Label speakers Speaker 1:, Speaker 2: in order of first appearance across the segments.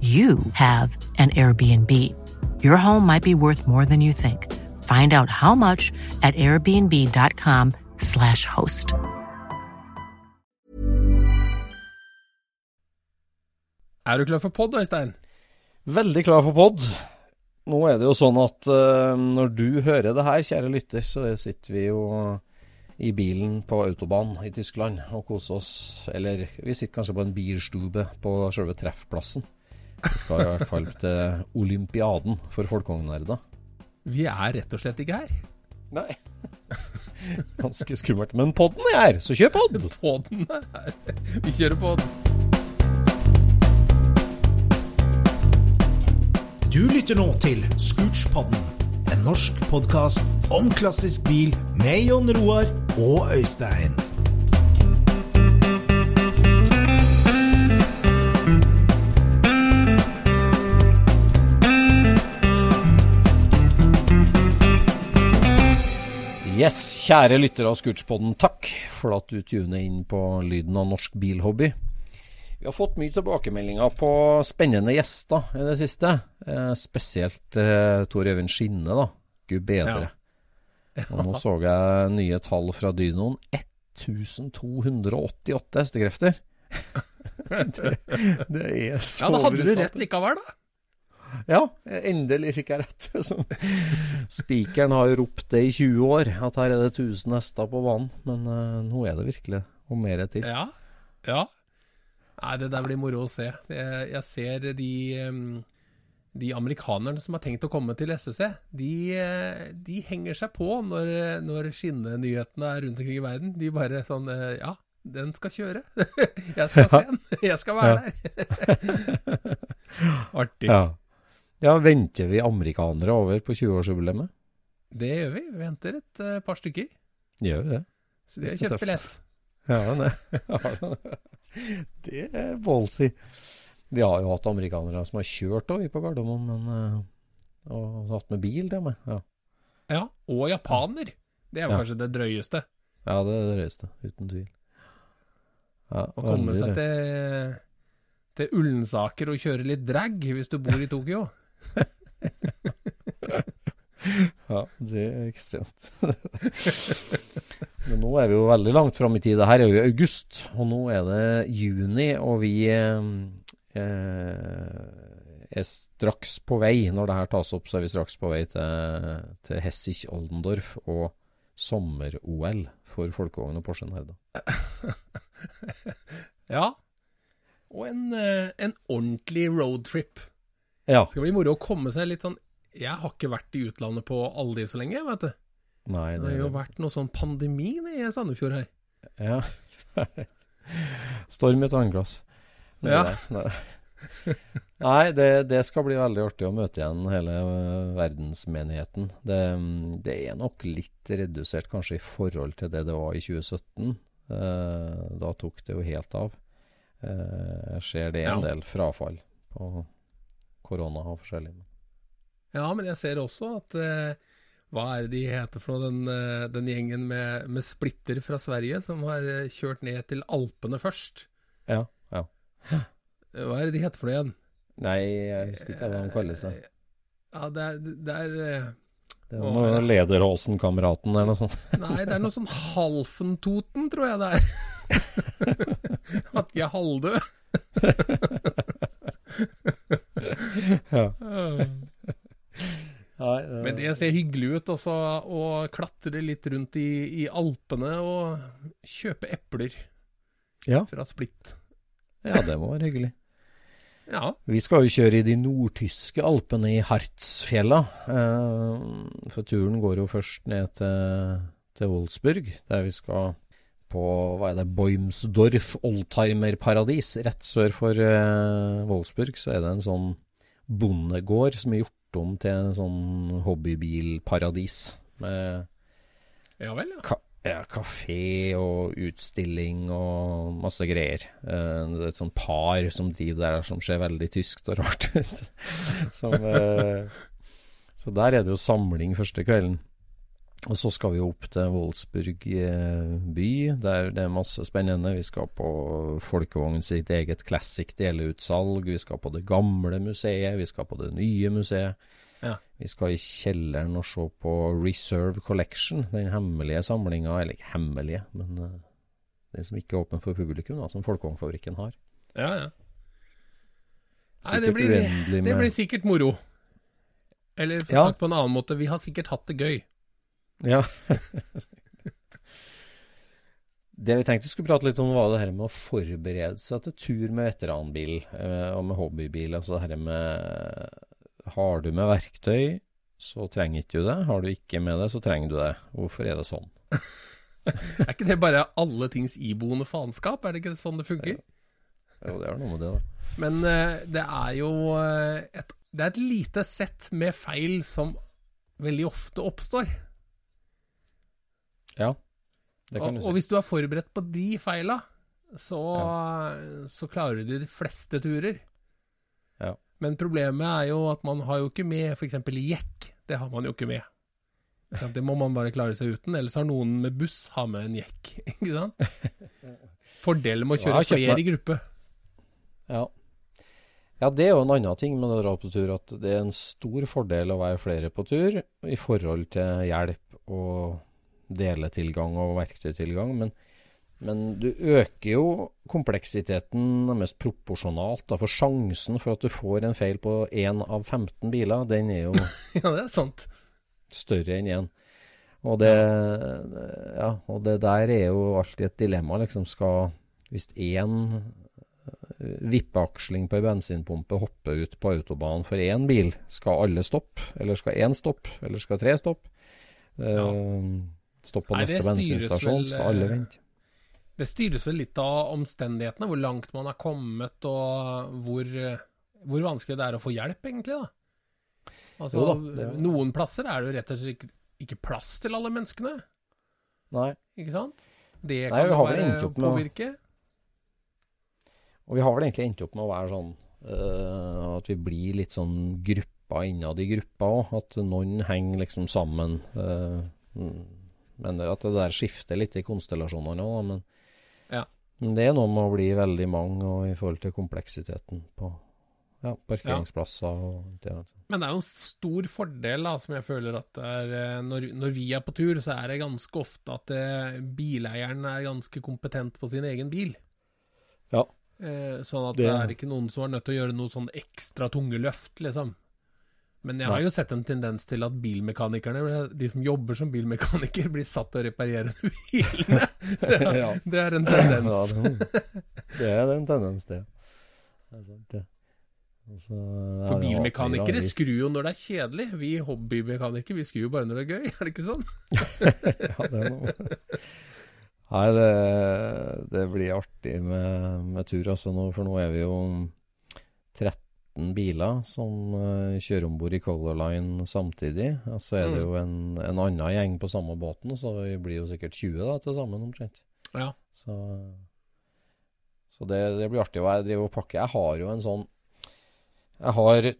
Speaker 1: you have an Airbnb. Your home might be worth more than you think. Find out how much at airbnb.com/slash host.
Speaker 2: Er du klar for pod, Øystein?
Speaker 3: Veldig klar for pod. Nå er det jo sånn at uh, når du hører det her, kjære lytter, så sitter vi jo i bilen på autobahn i Tyskland og koser oss. Eller vi sitter kanskje på en bilstube på selve treffplassen. Vi skal i hvert fall til olympiaden for folkehognerder.
Speaker 2: Vi er rett og slett ikke her.
Speaker 3: Nei. Ganske skummelt. Men podden er her, så kjør podd!
Speaker 2: Podden er her. Vi kjører podd.
Speaker 4: Du lytter nå til Scootspodden, en norsk podkast om klassisk bil med Jon Roar og Øystein.
Speaker 3: Yes, kjære lyttere av Scootspodden, takk for at du tuner inn på lyden av norsk bilhobby. Vi har fått mye tilbakemeldinger på spennende gjester i det siste. Eh, spesielt eh, Tor Øyvind Skinne, da. Gud bedre. Ja. Og nå så jeg nye tall fra Dynoen. 1288 hestekrefter. det, det, er så
Speaker 2: Ja, da hadde du rett likevel, da.
Speaker 3: Ja, endelig fikk jeg rett. Spikeren har jo ropt det i 20 år, at her er det 1000 hester på banen. Men uh, nå er det virkelig og mer til.
Speaker 2: Ja, ja. Nei, det der blir moro å se. Jeg, jeg ser de, de amerikanerne som har tenkt å komme til SSC, de, de henger seg på når, når skinnenyhetene er rundt omkring i verden. De bare sånn eh, Ja, den skal kjøre. Jeg skal se den. Jeg skal være der. Artig.
Speaker 3: Ja. Ja, Venter vi amerikanere over på 20-årsjubileet?
Speaker 2: Det gjør vi. Vi venter et uh, par stykker.
Speaker 3: Gjør vi det?
Speaker 2: Så det er billett.
Speaker 3: Ja, det, det er ballsy. Vi har jo hatt amerikanere som har kjørt over på Gardermoen, men uh, og hatt med bil, det med. Ja.
Speaker 2: ja, og japaner. Det er jo ja. kanskje det drøyeste.
Speaker 3: Ja, det er det drøyeste, uten tvil.
Speaker 2: Ja, å komme seg til, til Ullensaker og kjøre litt drag hvis du bor i Tokyo.
Speaker 3: ja, det er ekstremt. Men nå er vi jo veldig langt fram i tid. Det her er jo august, og nå er det juni, og vi eh, er straks på vei. Når det her tas opp, så er vi straks på vei til, til Hessich Oldendorf og sommer-OL for folkevogn og Porsche Nerda.
Speaker 2: ja. Og en, eh, en ordentlig roadtrip.
Speaker 3: Ja.
Speaker 2: Det skal bli moro å komme seg litt sånn Jeg har ikke vært i utlandet på aldri så lenge, vet du.
Speaker 3: Nei,
Speaker 2: det, det har jo vært noe sånn pandemi i Sandefjord her.
Speaker 3: Ja, Storm i et annet glass.
Speaker 2: Ja.
Speaker 3: Det, Nei, det, det, skal bli veldig artig å møte igjen hele uh, verdensmenigheten. Det, det, er nok litt redusert kanskje i forhold til det det var i 2017. Uh, da tok det jo helt av. Uh, jeg ser det en ja. del frafall på korona og forskjellig.
Speaker 2: Ja, men jeg ser også at eh, Hva er det de heter for noe, den, eh, den gjengen med, med splitter fra Sverige som har eh, kjørt ned til Alpene først?
Speaker 3: Ja, ja.
Speaker 2: Hva er det de heter for noe igjen?
Speaker 3: Nei, jeg husker ikke hva de kaller seg.
Speaker 2: Ja, det er, det er eh,
Speaker 3: Det
Speaker 2: var
Speaker 3: noe. Lederåsen-kameraten eller noe sånt.
Speaker 2: Nei, det er noe sånn Halfentoten, tror jeg det er. At de er halvdøde.
Speaker 3: Ja. Nei,
Speaker 2: Men det ser hyggelig ut også, å klatre litt rundt i, i Alpene og kjøpe epler
Speaker 3: ja,
Speaker 2: fra Splitt.
Speaker 3: ja, det være hyggelig.
Speaker 2: Ja,
Speaker 3: Vi skal jo kjøre i de nordtyske alpene i Hartsfjella. Eh, for turen går jo først ned til, til Wolfsburg, der vi skal på hva er det, Boimsdorf oldtimerparadis. Rett sør for eh, Wolfsburg så er det en sånn bondegård som er gjort om til en sånn hobbybilparadis. Med
Speaker 2: ja vel, ja.
Speaker 3: ka ja, kafé og utstilling og masse greier. Eh, det er et sånt par som driver der, som ser veldig tyskt og rart ut. som, eh, så der er det jo samling første kvelden. Og så skal vi opp til Wolfsburg eh, by, der det er masse spennende. Vi skal på Folkevogn sitt eget classic deleutsalg. Vi skal på det gamle museet. Vi skal på det nye museet.
Speaker 2: Ja.
Speaker 3: Vi skal i kjelleren og se på Reserve Collection, den hemmelige samlinga, eller ikke hemmelige, men eh, den som ikke er åpen for publikum, da, som Folkevognfabrikken har.
Speaker 2: ja, ja. Nei, det blir, det blir sikkert moro. Eller for
Speaker 3: Ja.
Speaker 2: sagt på en annen måte, vi har sikkert hatt det gøy.
Speaker 3: Ja. det vi tenkte vi skulle prate litt om, var det her med å forberede seg til tur med veteranbil eh, og med hobbybil. Altså det her med Har du med verktøy, så trenger ikke du det. Har du ikke med det, så trenger du det. Hvorfor er det sånn?
Speaker 2: Er ikke det bare alle tings iboende faenskap? Er det ikke sånn det funker?
Speaker 3: Jo, det er noe med det, da.
Speaker 2: Men eh, det er jo eh, et, det er et lite sett med feil som veldig ofte oppstår.
Speaker 3: Ja, det kan
Speaker 2: Og,
Speaker 3: du
Speaker 2: og hvis du er forberedt på de feila, så, så klarer du de fleste turer.
Speaker 3: Ja.
Speaker 2: Men problemet er jo at man har jo ikke med f.eks. jekk. Det har man jo ikke med. Det må man bare klare seg uten. Ellers har noen med buss har med en jekk. Ikke sant? Fordelen med å kjøre flere i gruppe.
Speaker 3: Ja. ja, det er jo en annen ting med å dra på tur, at det er en stor fordel å være flere på tur i forhold til hjelp og deletilgang og verktøytilgang. Men, men du øker jo kompleksiteten mest proporsjonalt. Da, for sjansen for at du får en feil på én av 15 biler, den er jo
Speaker 2: Ja, det er sant.
Speaker 3: større enn én. Og det, ja, og det der er jo alltid et dilemma, liksom. Skal Hvis én eh, vippeaksling på ei bensinpumpe hopper ut på autobanen for én bil, skal alle stoppe? Eller skal én stoppe? Eller skal tre stoppe? Eh, stopp på
Speaker 2: Nei,
Speaker 3: neste bensinstasjon, skal alle
Speaker 2: eh,
Speaker 3: vente?
Speaker 2: Det styres vel litt av omstendighetene, hvor langt man har kommet, og hvor, hvor vanskelig det er å få hjelp, egentlig. da. Altså,
Speaker 3: da, det er-
Speaker 2: Noen plasser er det jo rett og slett ikke, ikke plass til alle menneskene,
Speaker 3: Nei.
Speaker 2: ikke sant? Det kan
Speaker 3: Nei,
Speaker 2: jo være å påvirke.
Speaker 3: Og vi har vel egentlig endt opp med å være sånn uh, at vi blir litt sånn grupper innad i gruppa òg. At noen henger liksom sammen. eh, mm, men at det der skifter litt i konstellasjonene òg, men,
Speaker 2: Ja.
Speaker 3: men det er noe med å bli veldig mange og i forhold til kompleksiteten på ja, parkeringsplasser og det.
Speaker 2: Men det er jo en stor fordel, da, som jeg føler at er eh, når, når vi er på tur, så er det ganske ofte at det, bileieren er ganske kompetent på sin egen bil.
Speaker 3: Ja.
Speaker 2: Eh, sånn at
Speaker 3: Det-
Speaker 2: det er ikke noen som er nødt til å gjøre noe sånn ekstra tunge løft, liksom. Men jeg har jo sett en tendens til at bilmekanikerne, de som jobber som bilmekaniker, blir satt til å reparere bilene. Det er,
Speaker 3: Ja.
Speaker 2: det er en tendens.
Speaker 3: det, det er en tendens, det. det, sant, det. Altså,
Speaker 2: For
Speaker 3: er
Speaker 2: bilmekanikere skrur jo når det er kjedelig. Vi hobbymekanikere vi skrur jo bare når det er gøy, er det ikke sånn?
Speaker 3: ja, det er noe. Nei, det, det blir artig med, med tur, altså, nå, for nå er vi jo 13 biler som uh, kjører om bord i Color Line samtidig. Og så er det
Speaker 2: Mm.
Speaker 3: jo en, en annen gjeng på samme båten, så vi blir jo sikkert 20 da, til sammen omtrent.
Speaker 2: Ja.
Speaker 3: Så, så det, det blir artig. å jeg driver og pakker. Jeg har jo en sånn Jeg har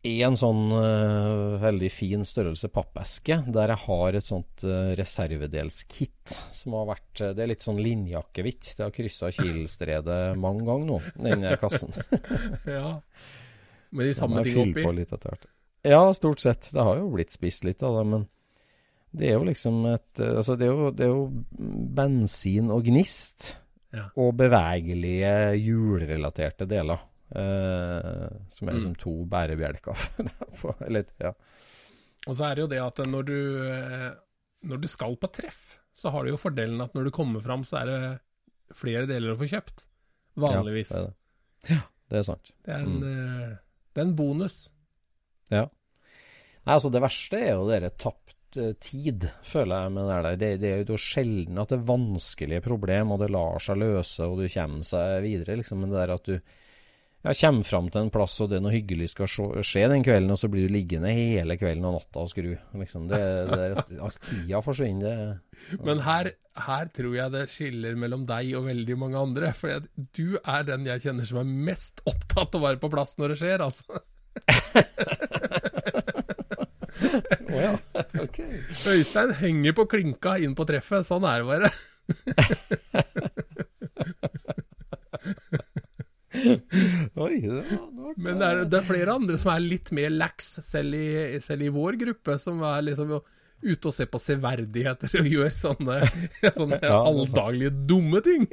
Speaker 3: én en sånn uh, veldig fin størrelse pappeske, der jeg har et sånt uh, reservedelskit som har vært Det er litt sånn linjeakevitt. Det har kryssa Kielstredet mange ganger nå, den kassen.
Speaker 2: ja. Med de samme tingene oppi?
Speaker 3: På litt etter hvert. Ja, stort sett. Det har jo blitt spist litt av det, men det er jo liksom et Altså, det er jo, det er jo bensin og gnist. Ja. Og bevegelige hjulrelaterte deler. Eh, som er liksom mm. to bærebjelker. Eller, ja.
Speaker 2: Og så er det jo det at når du, eh, når du skal på treff, så har du jo fordelen at når du kommer fram, så er det flere deler å få kjøpt. Vanligvis.
Speaker 3: Ja, det er, det. Ja, det er sant.
Speaker 2: Det er en, mm. Det er en bonus.
Speaker 3: Ja. Nei, altså det verste er jo dere tapt tid, føler jeg med det der. Det er jo sjelden at det er vanskelige problem, og det lar seg løse, og du kommer seg videre, liksom. Men det der at du ja, kommer fram til en plass og det er noe hyggelig skal skje den kvelden, og så blir du liggende hele kvelden og natta og skru. Liksom, det, det, alt tida forsvinner.
Speaker 2: Det, Men her, her, tror jeg det skiller mellom deg og veldig mange andre. For du er den jeg kjenner som er mest opptatt av å være på plass når det skjer, altså.
Speaker 3: Oh, ja. Ok.
Speaker 2: Øystein henger på klinka inn på treffet. Sånn er det bare.
Speaker 3: Oi, det
Speaker 2: var, Men det er, det er, flere andre som er litt mer lax, selv i, selv i vår gruppe, som er liksom ute og ser på severdigheter og gjør sånne, sånne ja, alldaglige dumme ting.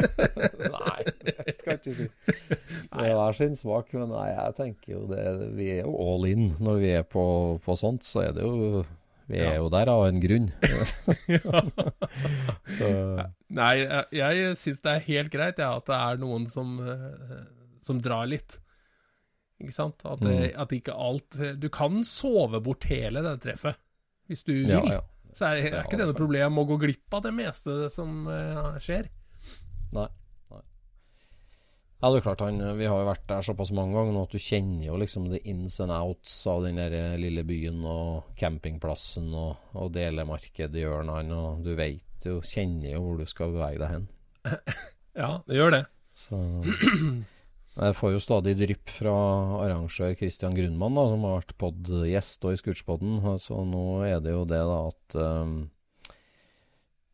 Speaker 3: nei, det skal jeg ikke si. Det er sin smak, men nei, jeg tenker jo det Vi er jo all in når vi er på, på sånt, så er det jo vi er ja. jo der av en grunn.
Speaker 2: Nei, jeg, syns det er helt greit ja, at det er noen som, eh, som drar litt. Ikke sant? At, det, mm. at, ikke alt Du kan sove bort hele det treffet, hvis du vil. Ja. Så er, er ikke det noe problem å gå glipp av det meste som uh, skjer.
Speaker 3: Nei. Ja, det er klart, han, Vi har jo vært der såpass mange ganger nå at du kjenner jo liksom the ins and outs av den der eh, lille byen og campingplassen og, og delemarkedhjørnene. Og du vet jo, kjenner jo hvor du skal bevege deg hen.
Speaker 2: Ja, det gjør det.
Speaker 3: Så Jeg får jo stadig drypp fra arrangør Christian Grunnmann, da, som har vært podgjest i Scootspodden. Så nå er det jo det da at um,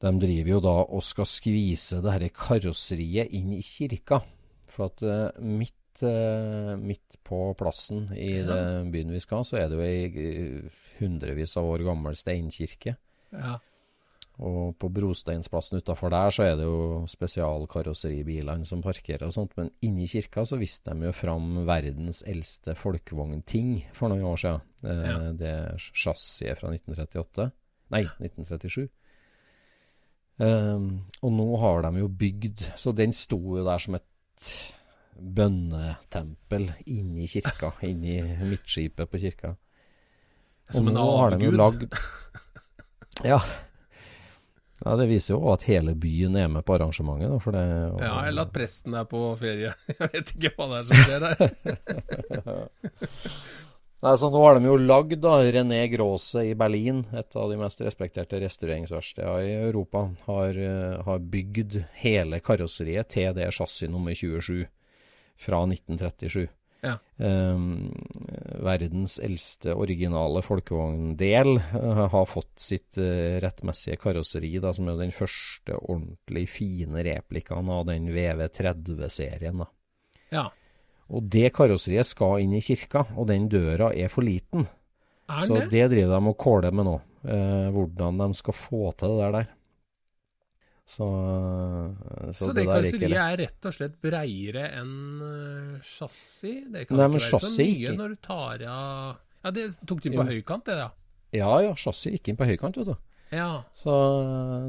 Speaker 3: de driver jo da og skal skvise det dette karosseriet inn i kirka. For at uh, midt, uh, midt, på plassen i ja. den byen vi skal, så er det jo ei hundrevis av år gammel steinkirke.
Speaker 2: Ja.
Speaker 3: Og på brosteinsplassen utafor der så er det jo spesialkarosseribilene som parkerer og sånt, men inni kirka så viste de jo fram verdens eldste folkevognting for noen år siden. Eh, ja. Det chassiset fra 1938. Nei, 1937. Um, og nå har de jo bygd Så den sto jo der som et bønnetempel inni kirka, inni midtskipet på kirka.
Speaker 2: Som en avgud?
Speaker 3: Lagd... Ja. ja. Det viser jo at hele byen er med på arrangementet. Da, for det, og...
Speaker 2: Ja, eller at presten er på ferie. Jeg vet ikke hva det er som skjer
Speaker 3: der. Nei, så Nå har de jo lagd da, René Gråse i Berlin, et av de mest respekterte restaureringsverkstedene i Europa, har, eh, har, bygd hele karosseriet til det chassis nummer 27 fra 1937.
Speaker 2: Ja.
Speaker 3: Um, verdens eldste originale folkevogndel uh, har fått sitt uh, rettmessige karosseri, da, som er den første ordentlig fine replikaen av den VV30-serien.
Speaker 2: Ja.
Speaker 3: Og det karosseriet skal inn i kirka, og den døra er for liten.
Speaker 2: Er
Speaker 3: så det? driver de og kåler med nå. Eh, hvordan de skal få til det der. Så,
Speaker 2: eh, så, så det, det karosseriet er, er rett og slett breiere enn uh, chassis? Det kan Nei, ikke være så mye ikke. når du tar av Ja, det tok de på høykant, det da?
Speaker 3: Ja ja, chassis gikk inn på høykant, vet du.
Speaker 2: Ja.
Speaker 3: Så,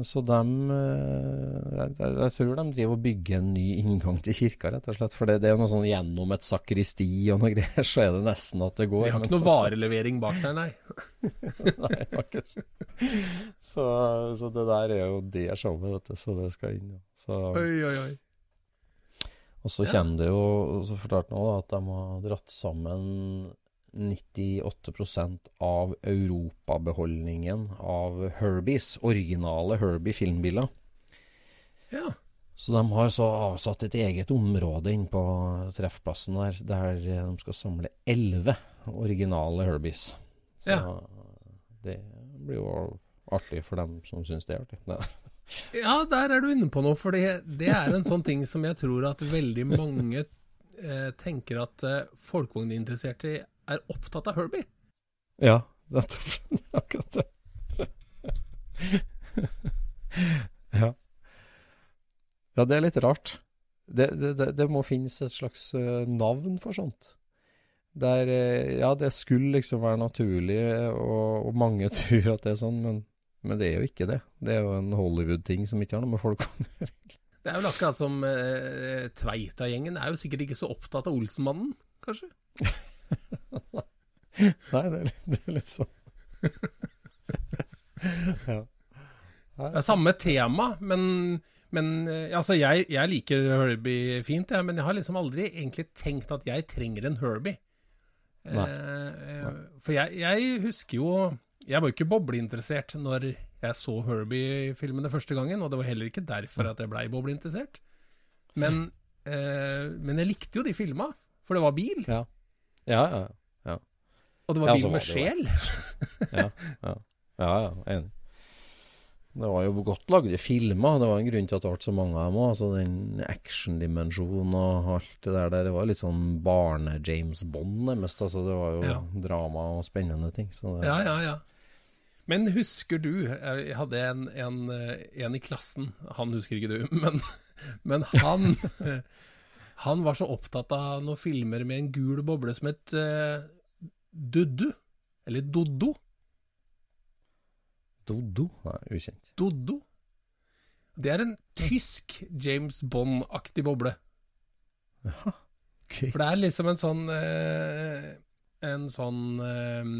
Speaker 3: så de eh, jeg, jeg, tror de driver og bygger en ny inngang til kirka, rett og slett. For det, det er noe sånn gjennom et sakristi og noe greier, så er det nesten at det går.
Speaker 2: Så de har ikke noe varelevering bak der, nei?
Speaker 3: nei, akkurat. Så, så det der er jo det showet, vet du. Så det skal inn. Så,
Speaker 2: oi, oi, oi.
Speaker 3: Og så kommer det jo, så fortalte nå da, at de har dratt sammen 98% av europabeholdningen av Herbies, originale Herbie filmbiler.
Speaker 2: Ja.
Speaker 3: Så de har så avsatt et eget område inn på treffplassen der, der de skal samle elleve originale Herbies. Så
Speaker 2: Ja.
Speaker 3: det blir jo artig for dem som syns det er artig. Nei.
Speaker 2: Ja, der er du inne på noe, for det, det er en sånn ting som jeg tror at veldig mange eh, tenker at eh, folkevogninteresserte er opptatt av Herbie.
Speaker 3: Ja, nettopp. Akkurat det. ja. Ja, det er litt rart. Det, det, det, det må finnes et slags eh, navn for sånt. Der, eh, ja, det skulle liksom være naturlig, og, og mange tror at det er sånn, men, men det er jo ikke det. Det er jo en Hollywood-ting som ikke har noe med folk å gjøre.
Speaker 2: Det er vel akkurat som eh, Tveita-gjengen er jo sikkert ikke så opptatt av Olsenmannen, kanskje?
Speaker 3: Nei, det er, litt- det er litt sånn. ja.
Speaker 2: Det er samme tema, men, men eh, altså jeg, jeg liker Herbie fint, jeg, men jeg har liksom aldri egentlig tenkt at jeg trenger en Herbie.
Speaker 3: Nei.
Speaker 2: Eh, eh, for jeg, jeg husker jo Jeg var jo ikke bobleinteressert når jeg så Herbie-filmene første gangen, og det var heller ikke derfor at jeg blei bobleinteressert. Men, eh, men jeg likte jo de filma, for det var bil,
Speaker 3: Ja. Ja, ja. ja.
Speaker 2: og det var
Speaker 3: Ja,
Speaker 2: bil med sjel.
Speaker 3: Ja, ja. ja, ja enig. Det var jo godt lagde filmer. Det var en grunn til at det ble så mange av dem òg. Altså den actiondimensjonen og alt det der. Det var litt sånn barne-James Bond, nærmest. Altså, det var jo
Speaker 2: Ja.
Speaker 3: drama og spennende ting. Så det,
Speaker 2: Ja, ja, ja. Men husker du Jeg hadde en, en, eh, en i klassen, han husker ikke du, men, men han Han var så opptatt av noen filmer med en gul boble som het uh, Duddu. Eller Doddo.
Speaker 3: Dodo? Nei, ukjent.
Speaker 2: Doddo. Det er en tysk James Bond-aktig boble.
Speaker 3: Ja, Ok.
Speaker 2: For det er liksom en sånn uh, En sånn uh,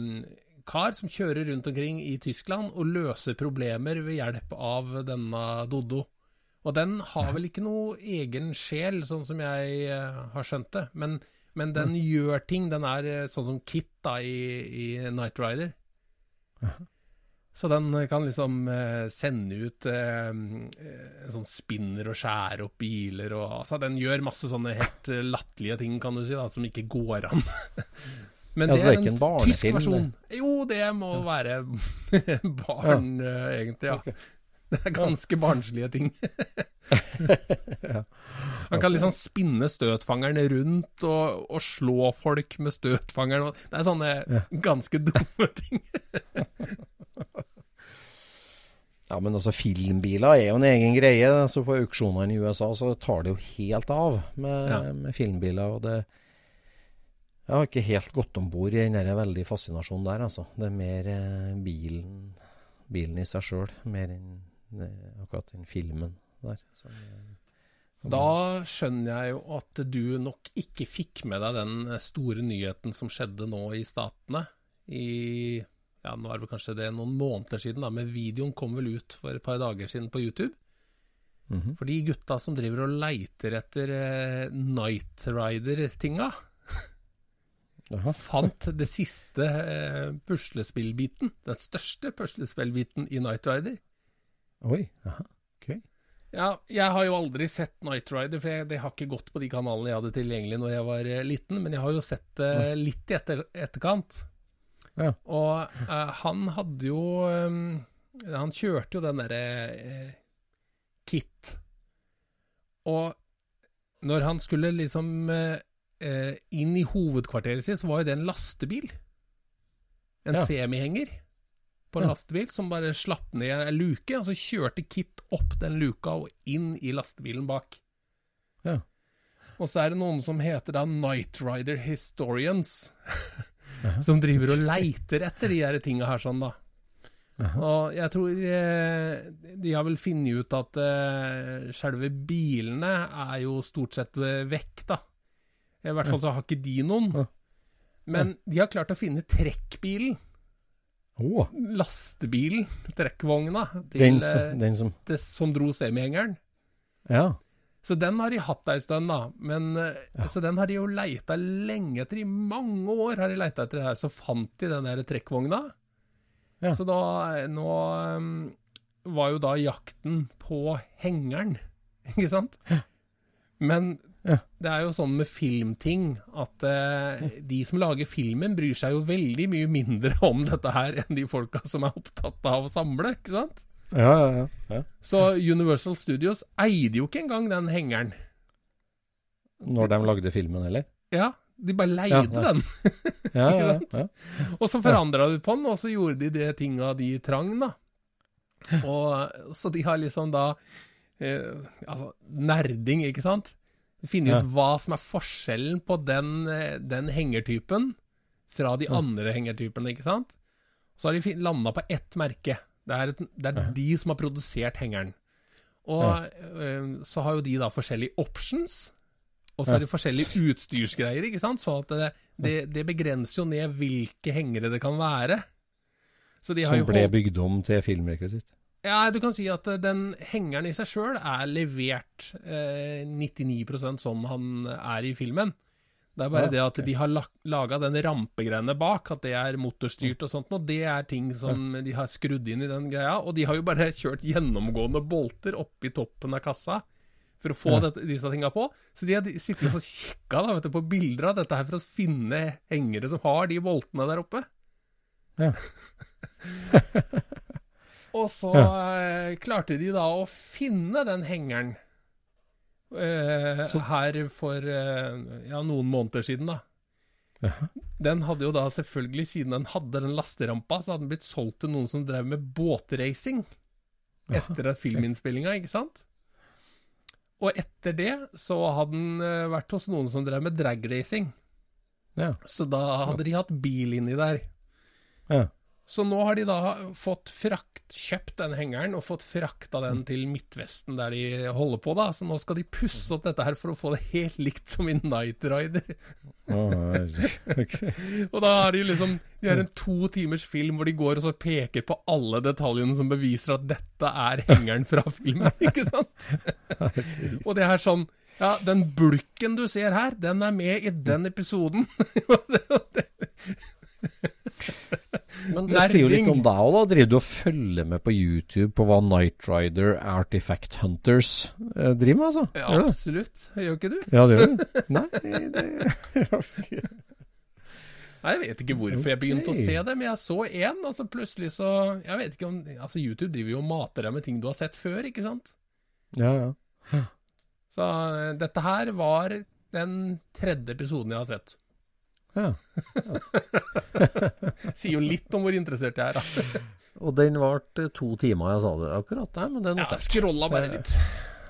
Speaker 2: kar som kjører rundt omkring i Tyskland og løser problemer ved hjelp av denne Doddo. Og den har vel ikke noe egen sjel, sånn som jeg eh, har skjønt det. Men, men den gjør ting. Den er eh, sånn som Kit da i, i Night Rider. Så den kan liksom eh, sende ut eh, eh, sånn spinner og skjære opp biler og altså, Den gjør masse sånne helt eh, latterlige ting, kan du si, da, som ikke går an. Men
Speaker 3: Ja, så det er
Speaker 2: en
Speaker 3: en
Speaker 2: tysk versjon. Jo, det må være barn, ja. egentlig, ja. Det er ganske barnslige ting. Han kan liksom spinne støtfangeren rundt og, og slå folk med støtfangeren. Det er sånne ganske dumme ting.
Speaker 3: Ja, men altså filmbiler er jo en egen greie. Så på auksjonene i USA så tar det jo helt av med,
Speaker 2: Ja.
Speaker 3: med filmbiler. Og det Jeg har ikke helt gått om bord i den der veldig fascinasjonen der, altså. Det er mer eh, bilen, bilen i seg sjøl, mer enn akkurat den filmen der. Som, som
Speaker 2: Da skjønner jeg jo at du nok ikke fikk med deg den store nyheten som skjedde nå i Statene. I ja, nå er det kanskje det noen måneder siden, da, men videoen kom vel ut for et par dager siden på YouTube.
Speaker 3: mhm.
Speaker 2: For de gutta som driver og leiter etter eh, Night Rider-tinga, fant det siste eh, puslespillbiten. Den største puslespillbiten i Night Rider.
Speaker 3: Oi. aha, Ok.
Speaker 2: Ja, jeg har jo aldri sett Night Rider, for jeg, det har ikke gått på de kanalene jeg hadde tilgjengelig når jeg var eh, liten, men jeg har jo sett det litt i etter, etterkant.
Speaker 3: Ja.
Speaker 2: Og uh, han hadde jo um, Han kjørte jo den derre uh, Kit. Og når han skulle liksom inn i hovedkvarteret sitt, så var jo det en lastebil. En
Speaker 3: Ja.
Speaker 2: semihenger på en
Speaker 3: Ja.
Speaker 2: lastebil som bare slapp ned en luke, og så kjørte Kit opp den luka og inn i lastebilen bak.
Speaker 3: Ja.
Speaker 2: Og så er det noen som heter da Night Rider Historians, som driver og leiter etter de her tinga her sånn, da. Og jeg tror eh, de har vel funnet ut at eh, selve bilene er jo stort sett eh, vekk, da. I hvert fall så har ikke de noen. Men de har klart å finne trekkbilen.
Speaker 3: Å,
Speaker 2: Lastebilen, trekkvogna, til,
Speaker 3: den,
Speaker 2: eh,
Speaker 3: som, den som
Speaker 2: det, som dro semigjengeren.
Speaker 3: Ja.
Speaker 2: Så den har de hatt ei stund, da. Men, ja. Så den har de jo leita lenge etter. I mange år har de leita etter det her. Så fant de den der trekkvogna.
Speaker 3: Ja.
Speaker 2: Så da Nå um, var jo da jakten på hengeren ikke sant? Men
Speaker 3: Ja.
Speaker 2: det er jo sånn med filmting at eh, de som lager filmen, bryr seg jo veldig mye mindre om dette her enn de folka som er opptatt av å samle, ikke sant?
Speaker 3: Ja, ja, ja.
Speaker 2: Så Universal Studios eide jo ikke engang den hengeren.
Speaker 3: Når de lagde filmen, eller?
Speaker 2: Ja, de bare leide
Speaker 3: ja.
Speaker 2: den.
Speaker 3: Ja, ja, ja.
Speaker 2: Og så forandra de på den, og så gjorde de det tinga de trang, da. Og Så de har liksom da eh, Altså, nerding, ikke sant? Finne ut hva som er forskjellen på den, eh, den hengertypen fra de andre hengertypene, ikke sant? Så har de landa på ett merke. Det er, et, det er de som har produsert hengeren. Og eh, så har jo de da forskjellige options, og så er det forskjellige utstyrsgreier, ikke sant? Så det, det, det begrenser jo ned hvilke hengere det kan være. Så de har
Speaker 3: Som ble bygd om til filmrekvisitt.
Speaker 2: Ja, du kan si at eh, den hengeren i seg sjøl er levert eh, 99% sånn han er i filmen. Det er bare
Speaker 3: Ja,
Speaker 2: det at
Speaker 3: okay.
Speaker 2: de har laga den rampegreiene bak, at det er motorstyrt og sånt, og det er ting som de har skrudd inn i den greia. Og de har jo bare kjørt gjennomgående bolter oppi toppen av kassa for å få
Speaker 3: Ja.
Speaker 2: dette, disse tinga på. Så de har sittet og kikka da, du, på bilder av dette her for å finne hengere som har de boltene der oppe.
Speaker 3: Ja.
Speaker 2: Og så ja. klarte de da å finne den hengeren eh, her for eh, ja, noen måneder siden, da. Den hadde jo da selvfølgelig, siden den hadde den lasterampa, så hadde den blitt solgt til noen som drev med båtracing etter at filminnspillinga, ikke sant? Og etter det så hadde den eh, vært hos noen som drev med dragracing.
Speaker 3: Ja.
Speaker 2: Så da hadde de hatt bil inni der.
Speaker 3: Ja.
Speaker 2: Så nå har de da fått frakt, kjøpt den hengeren og fått frakta den til Midtvesten, der de holder på, da. Så nå skal de pusse opp dette her for å få det helt likt som i Night Rider.
Speaker 3: Oh, okay.
Speaker 2: Og da har de liksom De har en to timers film hvor de går og så peker på alle detaljene som beviser at dette er hengeren fra filmen, ikke sant? Og det er sånn Ja, den bulken du ser her, den er med i den episoden.
Speaker 3: Men det sier jo litt om deg òg, da. Driver du og følger med på YouTube på hva Night Rider Artifact Hunters eh, driver med, altså?
Speaker 2: Ja, absolutt. Gjør ikke du?
Speaker 3: Ja, det gjør du. Nei, det
Speaker 2: Nei, Jeg vet ikke hvorfor jeg begynte å se det, men jeg så én, og så plutselig så Jeg vet ikke om Altså, YouTube driver jo og mater deg med ting du har sett før, ikke sant?
Speaker 3: Ja, ja.
Speaker 2: Så eh, dette her var den tredje episoden jeg har sett.
Speaker 3: Ja.
Speaker 2: Sier jo litt om hvor interessert jeg er, da.
Speaker 3: Og den varte to timer, jeg sa det akkurat. Nei, men det er
Speaker 2: Ja,
Speaker 3: notert.
Speaker 2: scrolla bare litt.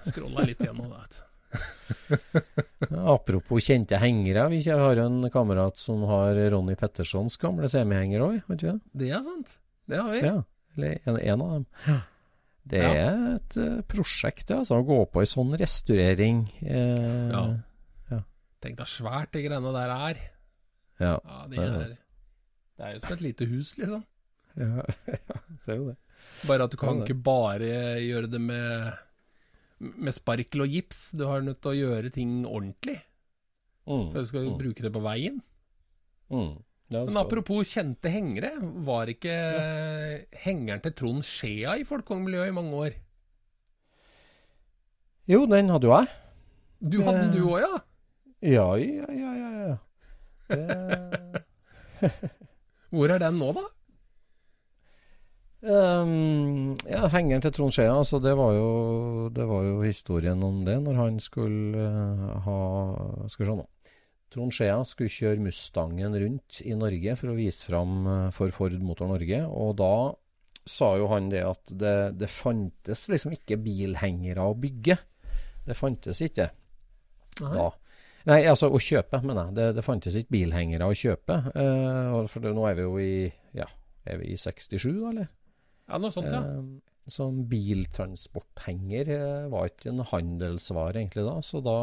Speaker 2: Scrolla litt gjennom det.
Speaker 3: Apropos kjente hengere. Vi har jo en kamerat som har Ronny Pettersons gamle semihenger òg, vet du det?
Speaker 2: Det er sant. Det har vi.
Speaker 3: Ja, eller en, en av dem. Det er et eh, prosjekt, altså. Å gå på ei sånn restaurering. Eh,
Speaker 2: Ja.
Speaker 3: ja.
Speaker 2: Tenk deg svært de greiene der er.
Speaker 3: Ja,
Speaker 2: Ja, de
Speaker 3: det er
Speaker 2: Det er jo som et lite hus, liksom.
Speaker 3: ja, ja, det er jo det.
Speaker 2: Bare at du kan
Speaker 3: Ja,
Speaker 2: ikke bare gjøre det med med sparkel og gips. Du har nødt til å gjøre ting ordentlig.
Speaker 3: Mm,
Speaker 2: For du skal
Speaker 3: mm,
Speaker 2: bruke det på veien.
Speaker 3: mm. Ja, det
Speaker 2: Men apropos kjente hengere, var ikke hengeren til Trond Skjea i folkekongemiljøet i mange år?
Speaker 3: Jo, den hadde jo jeg.
Speaker 2: Du hadde den du òg, ja?
Speaker 3: Ja, ja, ja, ja. ja.
Speaker 2: Hvor er den nå, da?
Speaker 3: Um, ja, hengeren til Trond Skjea, altså det var, jo, det var jo historien om det når han skulle uh, ha Skal vi se nå. Trond Skjea skulle kjøre Mustangen rundt i Norge for å vise fram eh, for Ford Motor Norge, og da sa jo han det at det, det fantes liksom ikke bilhengere å bygge. Det fantes ikke da. Nei, altså å kjøpe, mener jeg. Det, det fantes ikke bilhengere å kjøpe. Eh, for det, nå er vi jo i ja, er vi i 67, da, eller?
Speaker 2: Ja, noe sånt, ja.
Speaker 3: Eh, Sånn biltransporthenger eh, var ikke en handelsvare egentlig da, så da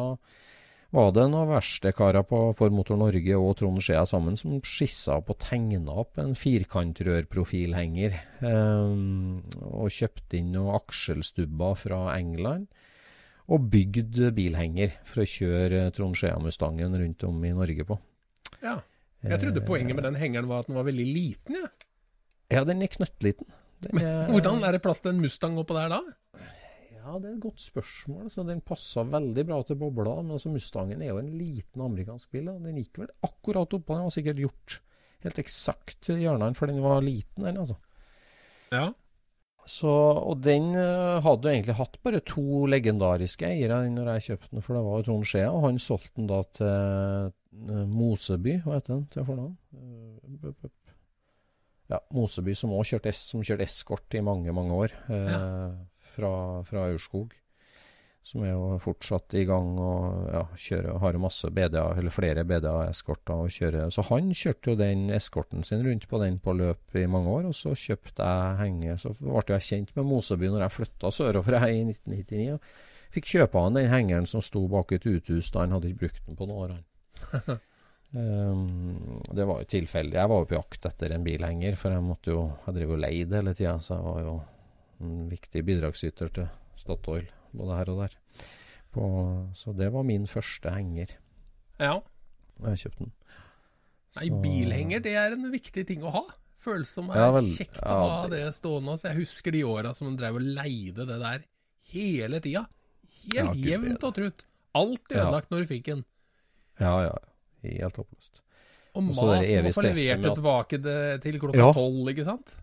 Speaker 3: var det noen verkstedkarer på For Motor Norge og Trond Skjea sammen som skissa opp og tegna opp en firkantrørprofilhenger, eh, og kjøpte inn noen akselstubber fra England, og bygd bilhenger for å kjøre Trond Skjea-Mustangen rundt om i Norge på.
Speaker 2: ja. Jeg trodde poenget med den hengeren var at den var veldig liten, jeg. Ja.
Speaker 3: Ja, den er knøttliten. Den er-
Speaker 2: Hvordan er det plass til en Mustang oppå der da?
Speaker 3: Ja, det er et godt spørsmål. Så den passa veldig bra til bobla. Men altså, Mustangen er jo en liten amerikansk bil. Da. Den gikk vel akkurat oppå. Den var sikkert gjort helt eksakt i hjørnene, for den var liten, den, altså.
Speaker 2: Ja.
Speaker 3: Så, og den uh, hadde jo egentlig hatt bare to legendariske eiere når jeg kjøpte den, for det var jo Trond Skjea, og han solgte den da til uh, Moseby, hva heter den til fornavn? Uh, ja, Moseby, som òg kjørte, som kjørte eskort i mange, mange år. Ja. Fra, fra Aurskog som er jo fortsatt i gang og ja, kjører, har masse BDA, eller flere BDA-eskorter å kjøre. Så han kjørte jo den eskorten sin rundt på den på løp i mange år, og så kjøpte jeg henge. Så ble jeg kjent med Moseby når jeg flytta sørover i 1999. og Fikk kjøpe han den hengeren som sto bak et uthus da han hadde ikke brukt den på noen år. um, det var jo tilfeldig. Jeg var jo på jakt etter en bilhenger, for jeg måtte jo Jeg drev jo leid hele tida, så jeg var jo en viktig bidragsyter til Statoil både her og der. På, så det var min første henger.
Speaker 2: Ja.
Speaker 3: Jeg kjøpte den.
Speaker 2: Nei, bilhenger det er en viktig ting å ha. Føles som det er ja, vel, kjekt ja, å ha det stående. Så jeg husker de åra som de drev og leide det der hele tida. Helt ja, jevnt og trutt. Alt ødelagt når du fikk den.
Speaker 3: Ja, ja. Helt håpløst.
Speaker 2: Og mas om å få levert det tilbake til klokka tolv, ikke sant?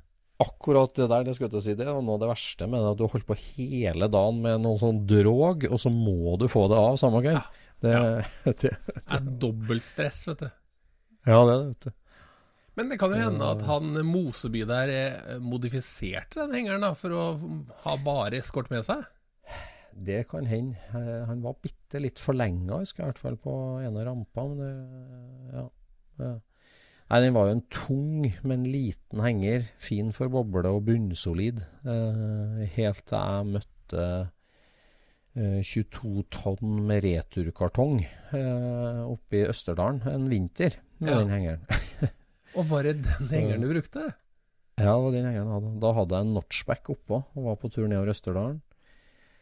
Speaker 3: Akkurat det der, det skulle jeg si, det er noe av det verste med det. At du har holdt på hele dagen med noe sånn drog, og så må du få det av samme kveld. Ja. Det, ja.
Speaker 2: det, det, er dobbeltstress, vet du.
Speaker 3: Ja, det er det, vet du.
Speaker 2: Men det kan jo hende at han Moseby der eh, modifiserte den hengeren da, for å ha bare eskort med seg?
Speaker 3: Det kan hende. Eh, han var bitte litt forlenga, husker jeg i hvert fall, på ene rampa. Men det, ja. Nei, den var jo en tung, men liten henger. Fin for boble og bunnsolid. Eh, helt til jeg møtte eh, 22 tonn med returkartong eh, oppe i Østerdalen en vinter med ja. den hengeren.
Speaker 2: og var det den hengeren du brukte?
Speaker 3: Ja, det var den hengeren jeg hadde. Da hadde jeg en notchback oppå og var på tur nedover Østerdalen.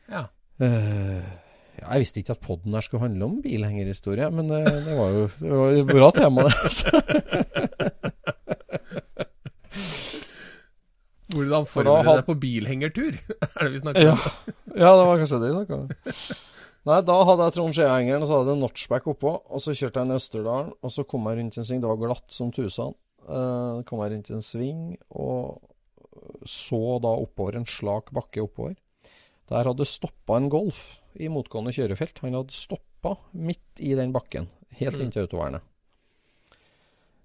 Speaker 2: Ja.
Speaker 3: Eh, jeg visste ikke at poden her skulle handle om bilhengerhistorie, men det, det, var jo det var et bra tema, det.
Speaker 2: Hvordan forbereder du deg på bilhengertur? er det vi snakker
Speaker 3: om? ja, det var kanskje det vi snakka om. Nei, da hadde jeg Trond Skjea-hengeren, og så hadde jeg notchback oppå. Og så kjørte jeg ned Østerdalen, og så kom jeg rundt en sving. Det var glatt som tusen. Uh, kom jeg rundt en sving, og så da oppover en slak bakke oppover. Der hadde stoppa en Golf i motgående kjørefelt. Han hadde stoppa midt i den bakken, helt mm. inntil autovernet.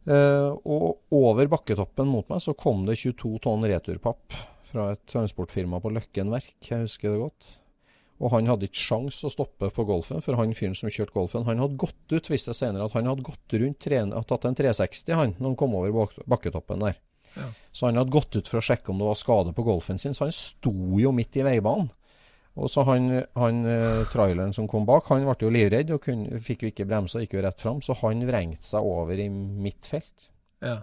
Speaker 3: Uh, og over bakketoppen mot meg så kom det 22 tonn returpapp fra et transportfirma på Løkken Verk, jeg husker det godt. Og han hadde ikke sjans å stoppe på Golfen, for han fyren som kjørte Golfen, han hadde gått ut, viste det senere, at han hadde gått rundt, tre, tatt en 360 han, når han kom over bakketoppen der. Ja. Så han hadde gått ut for å sjekke om det var skade på Golfen sin, så han sto jo midt i veibanen. Og så han, han eh, traileren som kom bak, han ble jo livredd og kunne, fikk jo ikke bremsa, gikk jo rett fram. Så han vrengte seg over i mitt felt.
Speaker 2: Ja.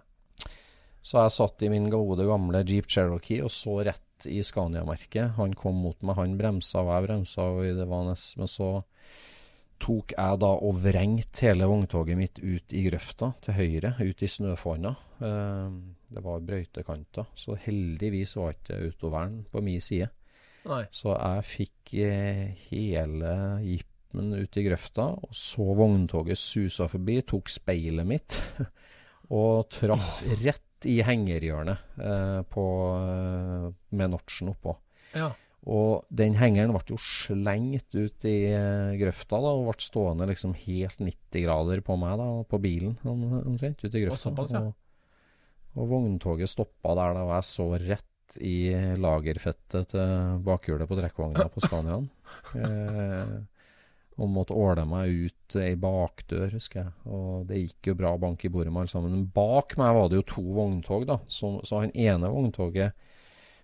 Speaker 3: Så jeg satt i min gode, gamle Jeep Cherokee og så rett i Scania-merket. Han kom mot meg, han bremsa og jeg bremsa, og det var nesten Men så tok jeg da og vrengte hele vogntoget mitt ut i grøfta til høyre, ut i snøfonna. Eh, det var brøytekanter, så heldigvis var ikke autovern på min side.
Speaker 2: Nei.
Speaker 3: Så jeg fikk eh, hele jippen ut i grøfta, og så vogntoget susa forbi, tok speilet mitt og traff oh. rett i hengerhjørnet eh, på, eh, med notchen oppå.
Speaker 2: Ja.
Speaker 3: Og den hengeren ble jo slengt ut i eh, grøfta da, og ble stående liksom helt 90 grader på meg, da, på bilen omtrent, ut i grøfta.
Speaker 2: Og, såpass, ja.
Speaker 3: og, og vogntoget stoppa der da, og jeg så rett i lagerfettet til bakhjulet på trekkvogna på Scaniaen. Eh, og måtte åle meg ut ei bakdør, husker jeg. Og det gikk jo bra bank i bordet med alle sammen. Men bak meg var det jo to vogntog, da. Så, så han ene vogntoget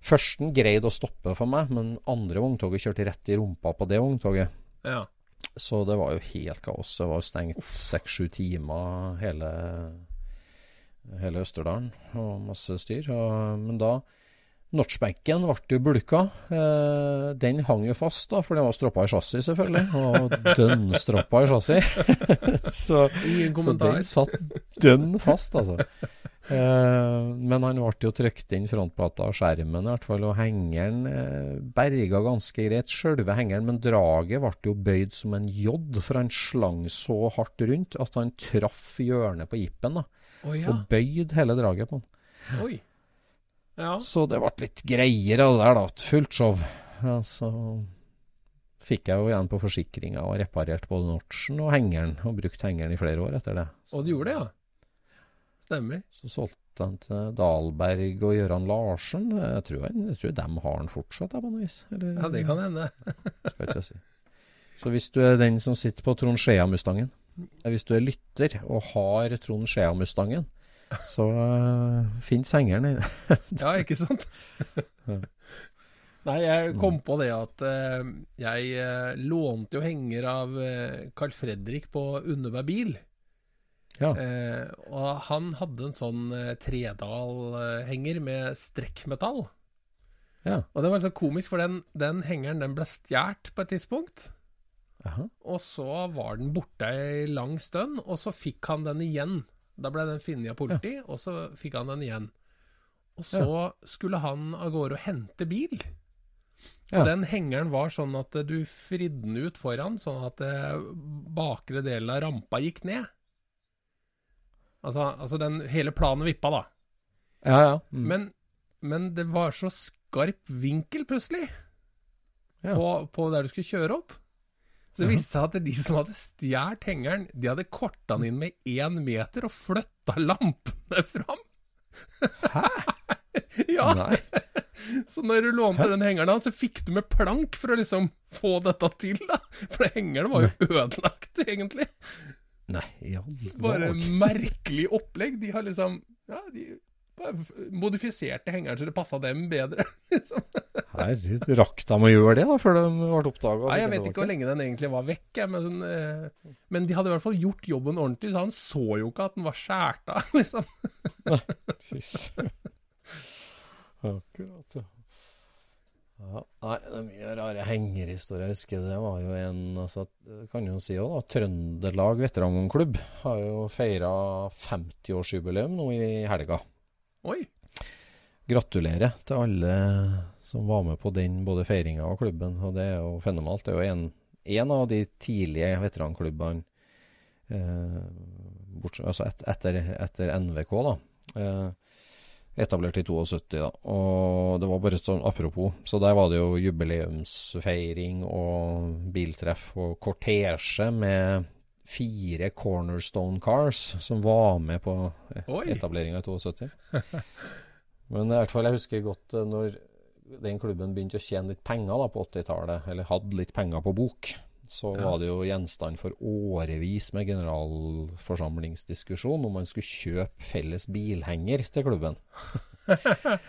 Speaker 3: Førsten greide å stoppe for meg, men andre vogntoget kjørte rett i rumpa på det vogntoget.
Speaker 2: Ja.
Speaker 3: Så det var jo helt kaos. Det var jo stengt seks-sju timer hele, hele Østerdalen og masse styr. Og, men da Notchbenken ble jo bulka. Eh, den hang jo fast, da, for den var stroppa i chassis, selvfølgelig. Og dønnstroppa i chassis. så, så, den satt dønn fast, altså. Eh, men han ble jo trykt inn frontplata og skjermen, i hvert fall, og hengeren eh, berga ganske greit. Sjølve hengeren, men draget ble jo bøyd som en J, for han slang så hardt rundt at han traff hjørnet på jippen. da,
Speaker 2: Å ja.
Speaker 3: Og bøyd hele draget på den.
Speaker 2: Oi. Ja.
Speaker 3: Så det ble litt greier av det der, da. Fullt show. Ja, så fikk jeg jo igjen på forsikringa og reparert både notchen og hengeren, og brukt hengeren i flere år etter det.
Speaker 2: Og du gjorde det, ja? Stemmer.
Speaker 3: Så solgte han til Dahlberg og Gøran Larsen. Jeg tror, jeg, jeg tror de har han fortsatt, på noe vis. Eller,
Speaker 2: Ja, det kan hende.
Speaker 3: skal ikke jeg si. Så hvis du er den som sitter på Trond Skjea-mustangen, hvis du er lytter og har Trond Skjea-mustangen, så uh, fins hengeren i det.
Speaker 2: Ja, ikke sant? Nei, jeg kom på det at uh, jeg uh, lånte jo henger av uh, Carl Fredrik på Underberg bil.
Speaker 3: Ja.
Speaker 2: Eh, og han hadde en sånn eh, Tredal-henger med strekkmetall.
Speaker 3: ja.
Speaker 2: Og det var så komisk, for den, den hengeren den ble stjålet på et tidspunkt.
Speaker 3: Aha.
Speaker 2: Og så var den borte ei lang stund, og så fikk han den igjen. Da ble den funnet av politi, og så fikk han den igjen. Og så skulle han av gårde og hente bil.
Speaker 3: Ja.
Speaker 2: Og den hengeren var sånn at du fridde den ut foran, sånn at eh, bakre delen av rampa gikk ned. Altså, altså den hele planen vippa, da.
Speaker 3: Ja, ja. Mm.
Speaker 2: Men, men det var så skarp vinkel plutselig
Speaker 3: Ja.
Speaker 2: på, på der du skulle kjøre opp. Så det viste seg at de som hadde stjålet hengeren, de hadde korta den inn med én meter og flytta lampene fram. Hæ? ja,
Speaker 3: Nei.
Speaker 2: så når du lånte den hengeren hans, så fikk du med plank for å liksom få dette til, da. For hengeren var jo ødelagt, egentlig.
Speaker 3: Nei, ja,
Speaker 2: Bare merkelig opplegg. De har liksom Ja, de modifiserte hengeren så det passa dem bedre. liksom.
Speaker 3: Herregud, rakk de å gjøre det da, før de ble oppdaga?
Speaker 2: Nei, Jeg vet ikke hvor lenge den egentlig var vekk, men, sånn, eh, men de hadde i hvert fall gjort jobben ordentlig, så han så jo ikke at den var skåret av, liksom.
Speaker 3: Nei. Akkurat, ja. Ja, nei, det er mye rare hengerhistorier. Jeg husker det var jo en altså, kan jo si også, da, Trøndelag veteranklubb har jo feira 50-årsjubileum nå i helga.
Speaker 2: Oi.
Speaker 3: Gratulerer til alle som var med på den, både feiringa og klubben. og Det er jo fenomenalt. Det er jo en, en av de tidlige veteranklubbene eh, bortsett, altså et, etter, etter NVK, da. Eh, etablert i 72, da. Og det var bare sånn apropos. Så der var det jo jubileumsfeiring og biltreff og kortesje med fire Cornerstone Cars som var med på etableringa i 72. Men i hvert fall, jeg husker godt eh, når den klubben begynte å tjene litt penger da på 80-tallet, eller hadde litt penger på bok, så
Speaker 2: Ja.
Speaker 3: var det jo gjenstand for årevis med generalforsamlingsdiskusjon om man skulle kjøpe felles bilhenger til klubben.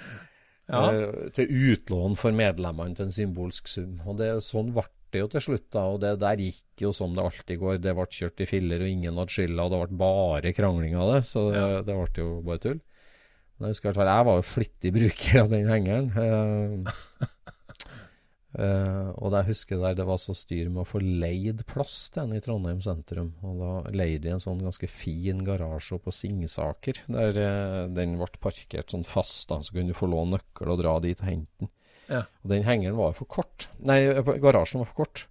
Speaker 2: Ja.
Speaker 3: Eh, til utlån for medlemmene til en symbolsk sum. Og det, sånn ble det jo til slutt, da. Og det der gikk jo som det alltid går. Det ble kjørt i filler, og ingen hadde skylda, og det ble bare krangling av det. Så det,
Speaker 2: Ja.
Speaker 3: det ble jo bare tull. Men jeg husker i hvert fall jeg var jo flittig bruker av den hengeren. Uh, uh, og det jeg husker der det var så styr med å få leid plass til en i Trondheim sentrum. Og da leide de en sånn ganske fin garasje på Singsaker, der uh, den ble parkert sånn fast. da, Så kunne du få låne nøkkel og dra dit og hente den. Og den hengeren var for kort. Nei, garasjen var for kort.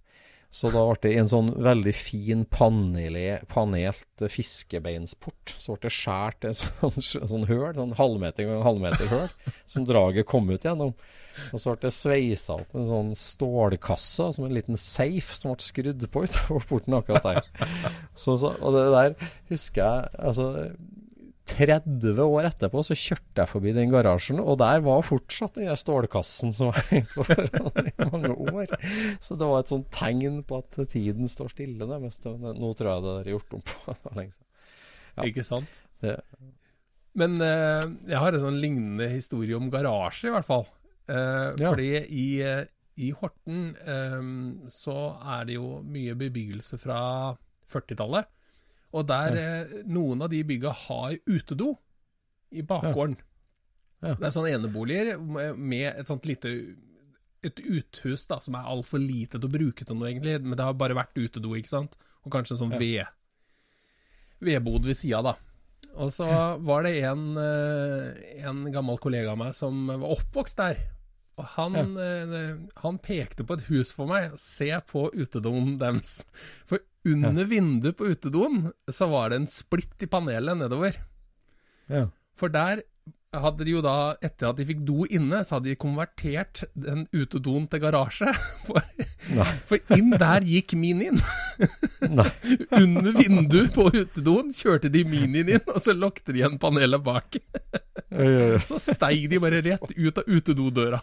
Speaker 3: Så da ble det en sånn veldig fin panele, panelt fiskebeinsport. Så ble det skåret en sånn, sånn høl, sånn halvmeter ganger halvmeter høl, som draget kom ut gjennom. Og så ble det sveisa opp en sånn stålkasse, som en liten safe, som ble skrudd på utover porten akkurat der. Så, så, og det der husker jeg altså 30 år etterpå så kjørte jeg forbi den garasjen, og der var fortsatt den der stålkassen som var hengt på foran i mange år. Så det var et sånt tegn på at tiden står stille, nærmest. Nå tror jeg det er gjort om på for lenge siden. Ja.
Speaker 2: Ikke sant?
Speaker 3: Det,
Speaker 2: Men eh, jeg har en sånn lignende historie om garasje, i hvert fall. Eh,
Speaker 3: Ja.
Speaker 2: Fordi i, eh, i Horten eh, så er det jo mye bebyggelse fra 40-tallet. Og der ja. noen av de bygga har utedo i bakgården.
Speaker 3: Ja.
Speaker 2: Det er sånne eneboliger med- et sånt lite et uthus da, som er altfor lite til å bruke til noe, egentlig. Men det har bare vært utedo, ikke sant. Og kanskje en sånn ved vedbod ved sida, da. Og så var det en, eh, en gammel kollega av meg som var oppvokst der. Og han, ja. han pekte på et hus for meg. Se på utedoen deres. For under vinduet på utedoen så var det en splitt i panelet nedover.
Speaker 3: Ja.
Speaker 2: For der hadde de jo da, etter at de fikk do inne, så hadde de konvertert den utedoen til garasje. For, for inn der gikk minien. Under vinduet på utedoen kjørte de minien inn, og så lukket de igjen panelet bak. Så steig de bare rett ut av utedodøra.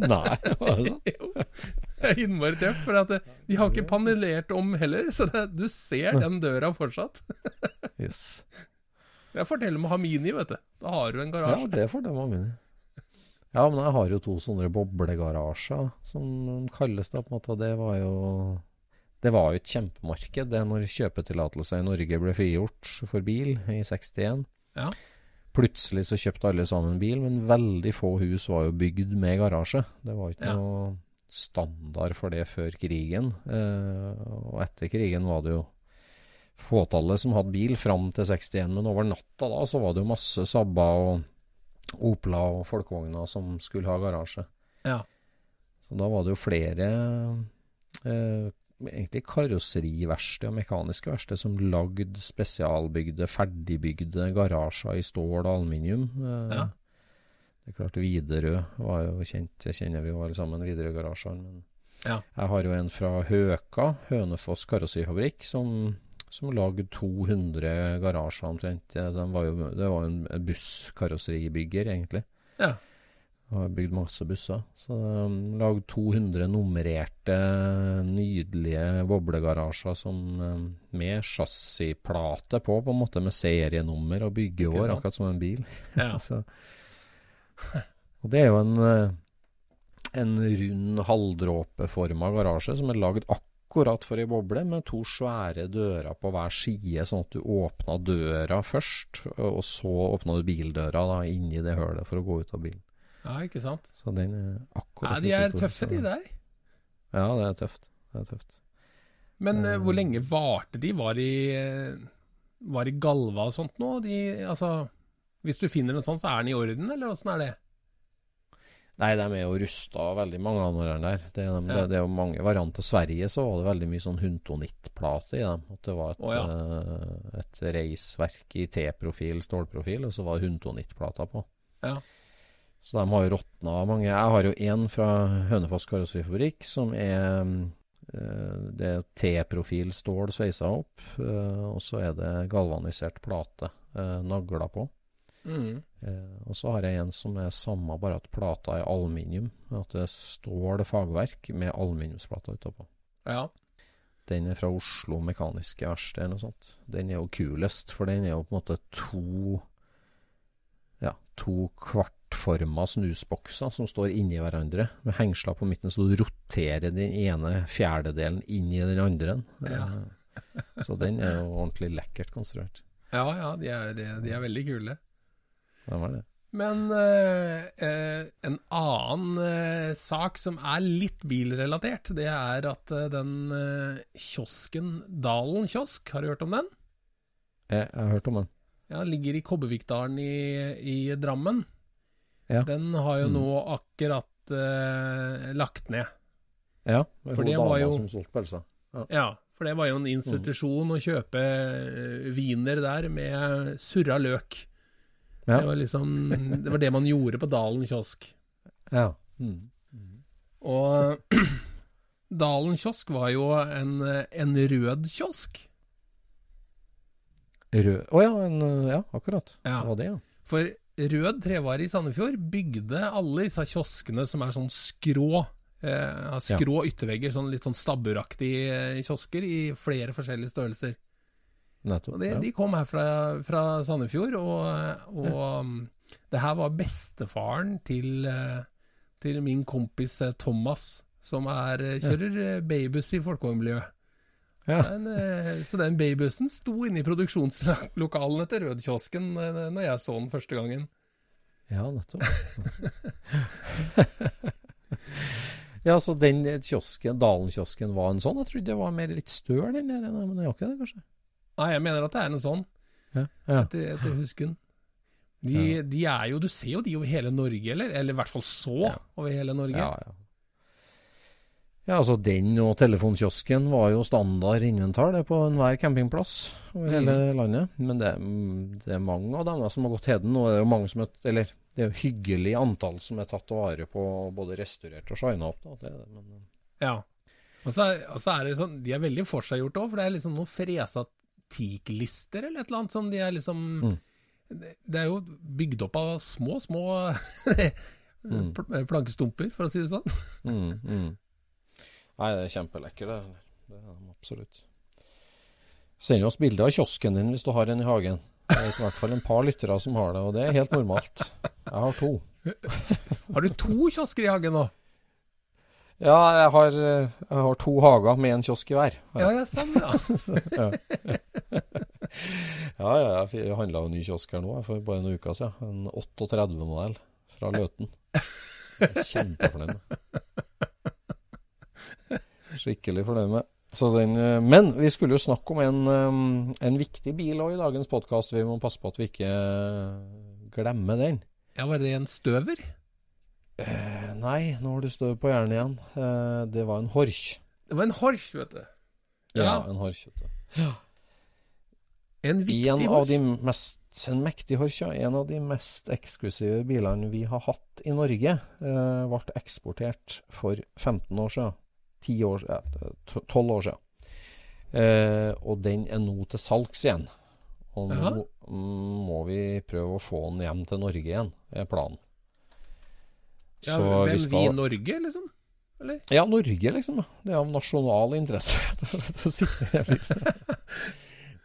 Speaker 3: Nei, var det sånn?
Speaker 2: Er innmari tøft, for det- de har ikke panelert om heller, så det, du ser den døra fortsatt.
Speaker 3: Yes.
Speaker 2: Jeg forteller om å ha mini, vet du. Da har du en garasje.
Speaker 3: Ja, det forteller mange. Ja, men jeg har jo to sånne boblegarasjer, som kalles det på en måte. Det var jo Det var jo et kjempemarked det når kjøpetillatelse i Norge ble frigjort for bil i 61.
Speaker 2: Ja.
Speaker 3: Plutselig så kjøpte alle sammen bil, men veldig få hus var jo bygd med garasje. Det var ikke
Speaker 2: Ja.
Speaker 3: noe standard for det før krigen. Eh, og etter krigen var det jo fåtallet som hadde bil fram til 61, men over natta da så var det jo masse Sabba og Opla og folkevogner som skulle ha garasje.
Speaker 2: Ja.
Speaker 3: Så da var det jo flere eh, egentlig karosseriverksted og mekaniske verksted som lagde spesialbygde, ferdigbygde garasjer i stål og aluminium. Eh,
Speaker 2: Ja.
Speaker 3: Det er klart Widerøe var jo kjent, det kjenner vi jo alle sammen, Widerøe-garasjene. Men
Speaker 2: Ja.
Speaker 3: jeg har jo en fra Høka, Hønefoss karosserifabrikk, som, som lagde 200 garasjer omtrent. Det var jo det var en busskarosseriebygger, egentlig.
Speaker 2: Ja.
Speaker 3: Og har bygd masse busser. Så lagd 200 nummererte, nydelige boblegarasjer som, um, med chassisplate på, på en måte med serienummer og byggeår, akkurat som en bil.
Speaker 2: Ja.
Speaker 3: Så, og det er jo en, eh, en rund, halvdråpeforma garasje som er lagd akkurat for ei boble, med to svære dører på hver side, sånn at du åpna døra først, og så åpna du bildøra da, inni det hølet for å gå ut av bilen.
Speaker 2: ja, ikke sant.
Speaker 3: Så den er akkurat
Speaker 2: Nei, de er
Speaker 3: stor,
Speaker 2: tøffe, de der.
Speaker 3: Ja, det er tøft. Det er tøft.
Speaker 2: Men uh, hvor
Speaker 3: Eh.
Speaker 2: lenge varte de? Var de Var de galva og sånt nå? De, altså, hvis du finner en sånn, så er den i orden, eller åssen er det?
Speaker 3: Nei, de er jo rusta, veldig mange av dem der. Det er, de,
Speaker 2: Ja.
Speaker 3: det, det er jo mange varianter. Sverige så var det veldig mye sånn huntonittplate i dem. At det var et,
Speaker 2: oh, ja.
Speaker 3: uh, et reisverk i T-profil, stålprofil, og så var det huntonittplata på.
Speaker 2: Ja.
Speaker 3: Så de har jo råtna mange. Jeg har jo en fra Hønefoss karosserifabrikk som er uh, Det er T-profil stål sveisa opp, uh, og så er det galvanisert plate nagla på.
Speaker 2: Mm.
Speaker 3: Eh, og så har jeg en som er samme, bare at plata er aluminium. At det står fagverk med aluminiumsplata utapå.
Speaker 2: Ja.
Speaker 3: Den er fra Oslo Mekaniske Verksted eller noe sånt. Den er jo kulest, for den er jo på en måte to Ja, to kvartforma snusbokser som står inni hverandre, med hengsler på midten, så du roterer den ene fjerdedelen inn i den andre.
Speaker 2: Ja.
Speaker 3: Eh, så den er jo ordentlig lekkert konstruert.
Speaker 2: ja, ja, de er, de er veldig kule.
Speaker 3: Den var det.
Speaker 2: Men eh, eh, en annen eh, sak som er litt bilrelatert, det er at eh, den eh, kiosken Dalen kiosk, har du hørt om den?
Speaker 3: Jeg, jeg har hørt om den.
Speaker 2: Ja, den ligger i Kobbervikdalen i, i Drammen.
Speaker 3: Ja.
Speaker 2: Den har jo
Speaker 3: Mm.
Speaker 2: nå akkurat eh, lagt ned.
Speaker 3: Ja,
Speaker 2: For det var jo-
Speaker 3: som solgte pølsa.
Speaker 2: Ja, for det var jo en institusjon å kjøpe eh, viner der med surra løk.
Speaker 3: Ja.
Speaker 2: Det var liksom Det var det man gjorde på Dalen kiosk.
Speaker 3: Ja. Mm.
Speaker 2: Og Dalen kiosk var jo en, en rød kiosk.
Speaker 3: Rød Å ja, en, ja, akkurat.
Speaker 2: Ja.
Speaker 3: Det var det, ja.
Speaker 2: For Rød Trevare i Sandefjord bygde alle disse kioskene som er sånn skrå. Eh, Skrå skrå yttervegger, sånn litt sånn stabburaktige kiosker i flere forskjellige størrelser.
Speaker 3: Nettopp.
Speaker 2: Og det,
Speaker 3: ja.
Speaker 2: De kom her fra, fra Sandefjord, og, og ja. det her var bestefaren til, eh, til min kompis eh, Thomas, som er, eh, kjører ja. babybuss i folkevognmiljøet.
Speaker 3: Ja.
Speaker 2: Den, så den babybussen sto inne i produksjonslokalene til Rødkiosken når jeg så den første gangen.
Speaker 3: ja, nettopp. ja, så den kiosken, Dalen-kiosken, var en sånn? Jeg trodde det var mer litt støl, den der, men det var ikke det, kanskje?
Speaker 2: Nei, jeg mener at det er en sånn.
Speaker 3: Ja, ja.
Speaker 2: etter, etter husken. De, de er jo Du ser jo de over hele Norge, eller? Eller i hvert fall så
Speaker 3: Ja.
Speaker 2: over hele Norge.
Speaker 3: Ja, ja. ja, altså den og telefonkiosken var jo standard inventar det på enhver campingplass over
Speaker 2: Mm.
Speaker 3: hele landet. Men det, det er mange av dem som har gått heden. Og det er jo mange som er, eller det er jo hyggelig antall som er tatt vare på, både restaurert og shina opp. Da. Det men,
Speaker 2: Ja. Og så er, og så er det sånn De er veldig forseggjort òg, for det er liksom noen fresa teaklister eller et eller annet som de er liksom
Speaker 3: Mm.
Speaker 2: det, er jo bygd opp av små, små
Speaker 3: Mm.
Speaker 2: plankestumper, for å si det sånn.
Speaker 3: mm, mm. Nei, det er kjempelekker, det. Det er de absolutt. Send oss bilde av kiosken din hvis du har en i hagen. Det er i hvert fall en par lyttere som har det, og det er helt normalt. Jeg har to.
Speaker 2: Har du to kiosker i hagen nå?
Speaker 3: Ja, jeg har, eh, jeg har to hager med en kiosk i hver.
Speaker 2: Ja, ja, sånn, ja.
Speaker 3: ja. ja, jeg handla jo ny kiosk her nå for bare noen uker siden. En 38-modell fra Løten. Kjempefornøyd med. Skikkelig fornøyd med. Så den, eh, men vi skulle jo snakke om en, eh, en viktig bil òg i dagens podkast. Vi må passe på at vi ikke glemmer den.
Speaker 2: ja. Var det en støver?
Speaker 3: Eh, nei, nå har du støv på hjernen igjen. Eh, det var en Horch.
Speaker 2: Det var en Horch, vet du.
Speaker 3: Ja,
Speaker 2: Ja.
Speaker 3: en Horch. vet du.
Speaker 2: En viktig
Speaker 3: En av
Speaker 2: Horch.
Speaker 3: de mest, en mektig Horch, ja. En av de mest eksklusive bilene vi har hatt i Norge, eh, ble eksportert for 15 år siden. 10 år, ja, 12 år siden. Eh, og den er nå til salgs igjen. Og nå
Speaker 2: Jaha.
Speaker 3: mm, må vi prøve å få den hjem til Norge igjen, er planen.
Speaker 2: Ja,
Speaker 3: Så
Speaker 2: hvem
Speaker 3: vi
Speaker 2: vi i Norge, liksom? Eller?
Speaker 3: Ja, Norge, liksom. Det er av nasjonal interesse.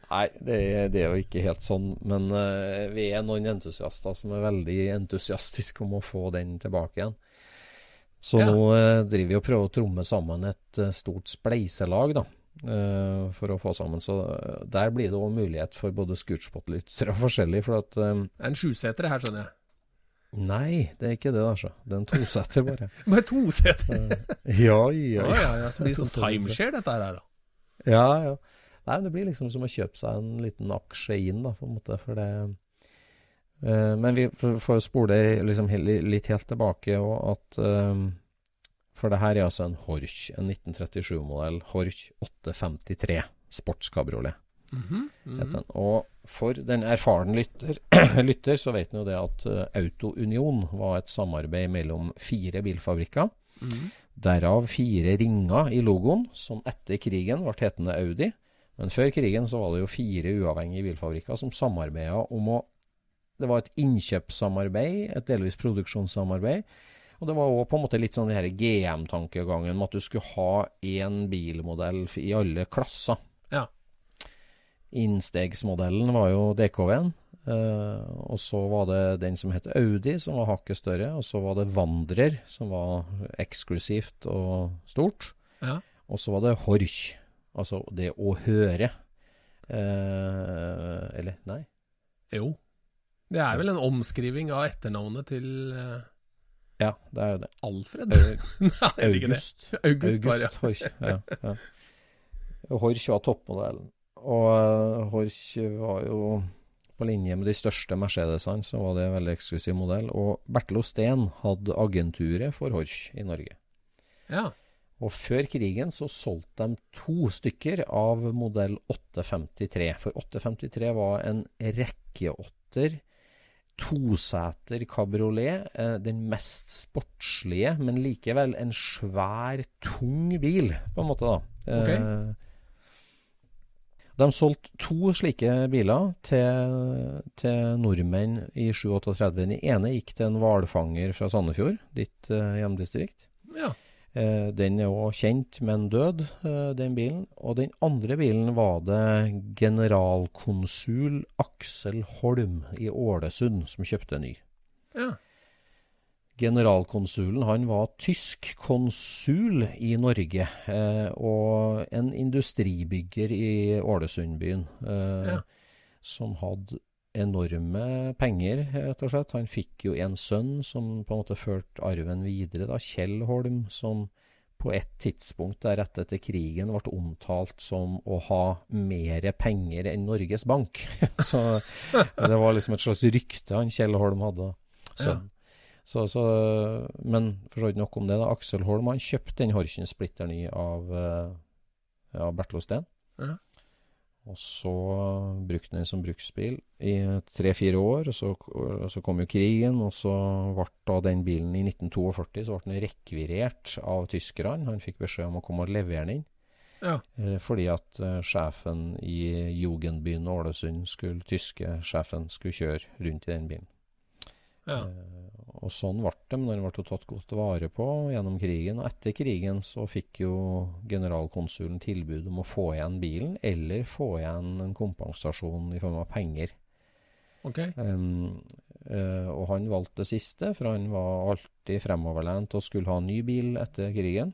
Speaker 3: Nei, det er, det er jo ikke helt sånn. Men uh, vi er noen entusiaster som er veldig entusiastiske om å få den tilbake igjen. Så
Speaker 2: Ja.
Speaker 3: nå uh, driver vi og prøver å tromme sammen et uh, stort spleiselag, da. for å få sammen. Så der blir det òg mulighet for både scootspot-lyttere og forskjellig. For at
Speaker 2: en sjusetere her, skjønner jeg.
Speaker 3: Nei, det er ikke det, altså. Det er en toseter, bare.
Speaker 2: Med toseter?
Speaker 3: Eh, ja, ja,
Speaker 2: Ja, ja, ja. Så blir det sånn timeshare, dette her, da.
Speaker 3: Ja, ja. Nei, det blir liksom som å kjøpe seg en liten aksje inn, da, på en måte, for det eh, Men vi får spole liksom litt helt tilbake, òg, at eh, For det her er altså en Horch, en 1937-modell Horch 853 sportskabriolet.
Speaker 2: Mhm,
Speaker 3: -hmm. Og for den erfaren lytter, lytter så vet en jo det at uh, Autounion var et samarbeid mellom fire bilfabrikker.
Speaker 2: Mhm.
Speaker 3: Derav fire ringer i logoen, som etter krigen ble hetende Audi. Men før krigen så var det jo fire uavhengige bilfabrikker som samarbeida om å Det var et innkjøpssamarbeid, et delvis produksjonssamarbeid. Og det var òg på en måte litt sånn GM-tankegangen med at du skulle ha én bilmodell i alle klasser.
Speaker 2: Ja.
Speaker 3: Innstegsmodellen var jo DKV-en. Uh, og så var det den som het Audi, som var hakket større. Og så var det Vandrer, som var eksklusivt og stort.
Speaker 2: Ja.
Speaker 3: Og så var det Horch, altså det å høre. Uh, eller, nei.
Speaker 2: Jo. Det er vel en omskriving av etternavnet til uh,
Speaker 3: Ja, det er jo det.
Speaker 2: Alfred? Nei.
Speaker 3: August.
Speaker 2: August var
Speaker 3: August Horch. Ja, ja. Horch var toppmodellen. Og eh, Horch var jo på linje med de største Mercedesene, så var det en veldig eksklusiv modell. Og Bertil Osten hadde agenturet for Horch i Norge.
Speaker 2: Ja.
Speaker 3: Og før krigen så solgte de to stykker av modell 853. For 853 var en rekkeåtter, toseter kabriolet. Eh, den mest sportslige, men likevel en svær, tung bil, på en måte, da.
Speaker 2: Ok.
Speaker 3: Eh, de solgte to slike biler til, til nordmenn i 738. Den ene gikk til en hvalfanger fra Sandefjord, ditt uh, hjemdistrikt.
Speaker 2: ja.
Speaker 3: Uh, den er òg kjent, men død, uh, den bilen. Og den andre bilen var det generalkonsul Aksel Holm i Ålesund som kjøpte ny.
Speaker 2: ja.
Speaker 3: Generalkonsulen han var tysk konsul i Norge, eh, og en industribygger i Ålesundbyen. Eh,
Speaker 2: Ja.
Speaker 3: Som hadde enorme penger, rett og slett. Han fikk jo en sønn som på en måte førte arven videre, da, Kjell Holm, som på et tidspunkt der rett etter krigen ble omtalt som å ha mer penger enn Norges Bank. så det var liksom et slags rykte han Kjell Holm hadde. Så,
Speaker 2: Ja.
Speaker 3: Så, så, men for så vidt nok om det. da. Aksel Holm han kjøpte den Horchen splitter ny av, eh, av Bertil Osten.
Speaker 2: Ja.
Speaker 3: Og så brukte han den som bruksbil i tre-fire år. Og så, og så kom jo krigen, og så ble da den bilen i 1942 så ble den rekvirert av tyskerne. Han fikk beskjed om å komme og levere den inn.
Speaker 2: Ja.
Speaker 3: Eh, fordi at eh, sjefen i Jugendbyen Ålesund, skulle, tyske sjefen, skulle kjøre rundt i den bilen.
Speaker 2: Ja.
Speaker 3: Eh, og sånn ble det, men den ble tatt godt vare på gjennom krigen. Og etter krigen så fikk jo generalkonsulen tilbud om å få igjen bilen, eller få igjen en kompensasjon i form av penger.
Speaker 2: Ok.
Speaker 3: Um, uh, og han valgte det siste, for han var alltid fremoverlent og skulle ha en ny bil etter krigen.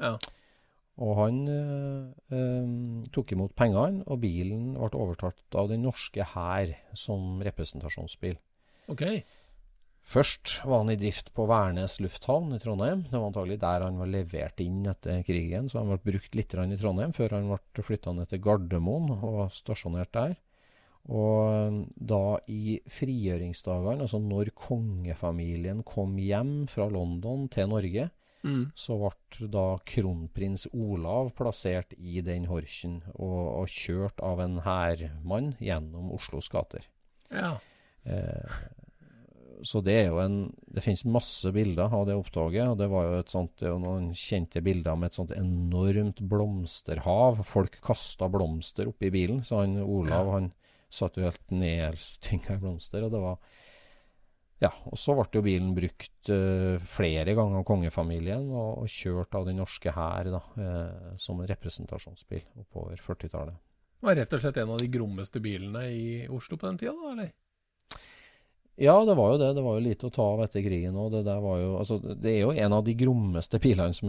Speaker 2: Ja.
Speaker 3: Og han uh, um, tok imot pengene, og bilen ble overtatt av den norske hær som representasjonsbil.
Speaker 2: Ok.
Speaker 3: Først var han i drift på Værnes lufthavn i Trondheim. Det var antagelig der han var levert inn etter krigen, så han ble brukt litt i Trondheim før han ble flytta ned til Gardermoen og var stasjonert der. Og da i frigjøringsdagene, altså når kongefamilien kom hjem fra London til Norge,
Speaker 2: Mm.
Speaker 3: så ble da kronprins Olav plassert i den Horchen og, og kjørt av en hærmann gjennom Oslos gater.
Speaker 2: Ja.
Speaker 3: Eh, så det er jo en Det finnes masse bilder av det opptoget. og Det var jo et sånt, det er jo noen kjente bilder med et sånt enormt blomsterhav. Folk kasta blomster oppi bilen. Så han Olav
Speaker 2: Ja.
Speaker 3: han satt jo helt nedstynga i blomster. Og det var Ja. Og så ble jo bilen brukt uh, flere ganger av kongefamilien og, og kjørt av den norske hær eh, som en representasjonsbil oppover 40-tallet.
Speaker 2: Det var rett og slett en av de grommeste bilene i Oslo på den tida, da, eller?
Speaker 3: Ja, det var jo det. Det var jo lite å ta av etter krigen òg. Det, altså, det er jo en av de grommeste bilene som,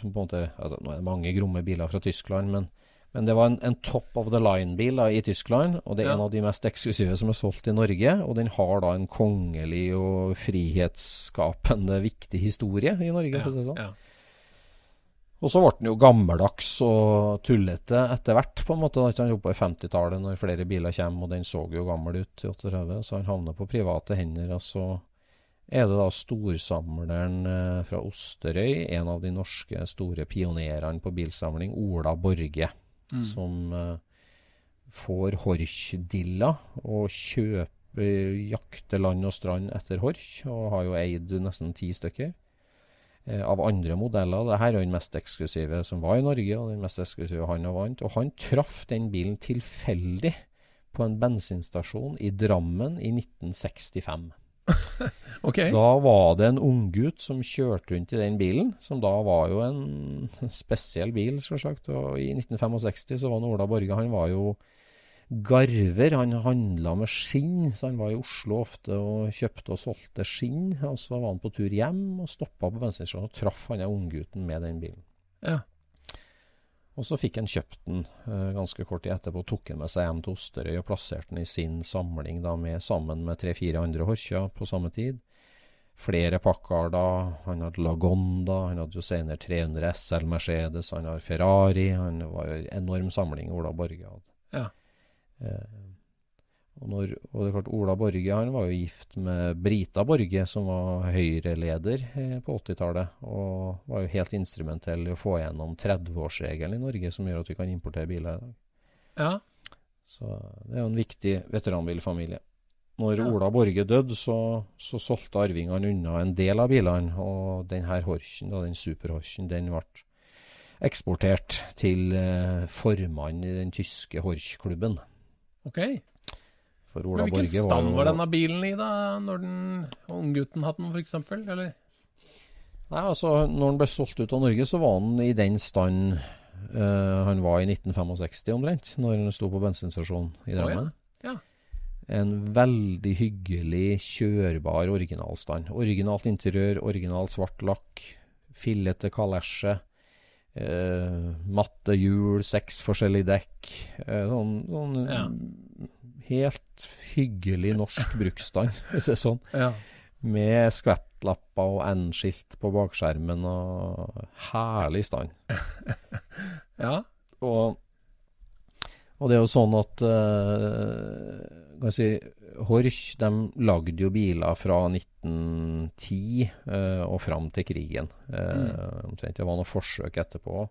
Speaker 3: som på en måte altså, Nå er det mange gromme biler fra Tyskland, men, men det var en, en top of the line-bil i Tyskland. Og det er
Speaker 2: Ja.
Speaker 3: en av de mest eksklusive som er solgt i Norge. Og den har da en kongelig og frihetsskapende viktig historie i Norge. for å si det sånn.
Speaker 2: ja.
Speaker 3: Og så ble den jo gammeldags og tullete etter hvert, på en måte. da, ikke sant, i 50-tallet, når flere biler kommer, og den så jo gammel ut i 38, så han havna på private hender. Og så er det da storsamleren eh, fra Osterøy, en av de norske store pionerene på bilsamling, Ola Borge,
Speaker 2: Mm.
Speaker 3: som eh, får Horch-dilla og kjøper jakter land og strand etter Horch, og har jo eid nesten ti stykker eh, av andre modeller. Dette er den mest eksklusive som var i Norge, og den mest eksklusive han har vant. Og han traff den bilen tilfeldig på en bensinstasjon i Drammen i 1965.
Speaker 2: okay.
Speaker 3: Da var det en unggutt som kjørte rundt i den bilen, som da var jo en spesiell bil, selvsagt. Og i 1965 så var Ola Borge, han var jo garver. Han handla med skinn, så han var i Oslo ofte og kjøpte og solgte skinn. Og så var han på tur hjem og stoppa på bensinstasjonen og traff han unggutten med den bilen.
Speaker 2: Ja.
Speaker 3: Og så fikk han kjøpt den uh, ganske kort tid etterpå, tok den med seg hjem til Osterøy og plasserte den i sin samling da med, sammen med tre-fire andre Horcher på samme tid. Flere Packarder, han hadde Lagonda, han hadde jo senere 300 SL Mercedes, han har Ferrari. Han var jo en enorm samling Ola Borge hadde.
Speaker 2: Ja.
Speaker 3: Eh, og, når, og det er klart, Ola Borge han var jo gift med Brita Borge, som var Høyre-leder eh, på 80-tallet. Og var jo helt instrumentell i å få gjennom 30-årsregelen i Norge, som gjør at vi kan importere biler i dag.
Speaker 2: ja.
Speaker 3: Så det er jo en viktig veteranbilfamilie. Når
Speaker 2: Ja.
Speaker 3: Ola Borge døde, så, så solgte arvingene unna en del av bilene. Og den her Horchen, da, den Super-Horchen, den ble eksportert til eh, formannen i den tyske Horch-klubben.
Speaker 2: Ok.
Speaker 3: For Ola
Speaker 2: Men hvilken
Speaker 3: Borge
Speaker 2: stand
Speaker 3: jo-
Speaker 2: var denne bilen i, da? Når den unggutten hadde den, f.eks.? Eller?
Speaker 3: Nei, altså, når han ble solgt ut av Norge, så var han i den stand eh, han var i 1965 omtrent, når han sto på bensinstasjonen i
Speaker 2: ja.
Speaker 3: Drammen.
Speaker 2: Ja.
Speaker 3: En veldig hyggelig, kjørbar originalstand. Originalt interiør, original svart lakk, fillete kalesje, eh, matte hjul, seks forskjellige dekk. Eh, sånn sånn
Speaker 2: Ja.
Speaker 3: helt hyggelig norsk bruksstand, hvis det er sånn.
Speaker 2: Ja.
Speaker 3: Med skvettlapper og N-skilt på bakskjermen og herlig stand.
Speaker 2: Ja.
Speaker 3: Og, og det er jo sånn at eh, si, Horch de lagde jo biler fra 1910 eh, og fram til krigen. Uh, omtrent. Det var noen forsøk etterpå.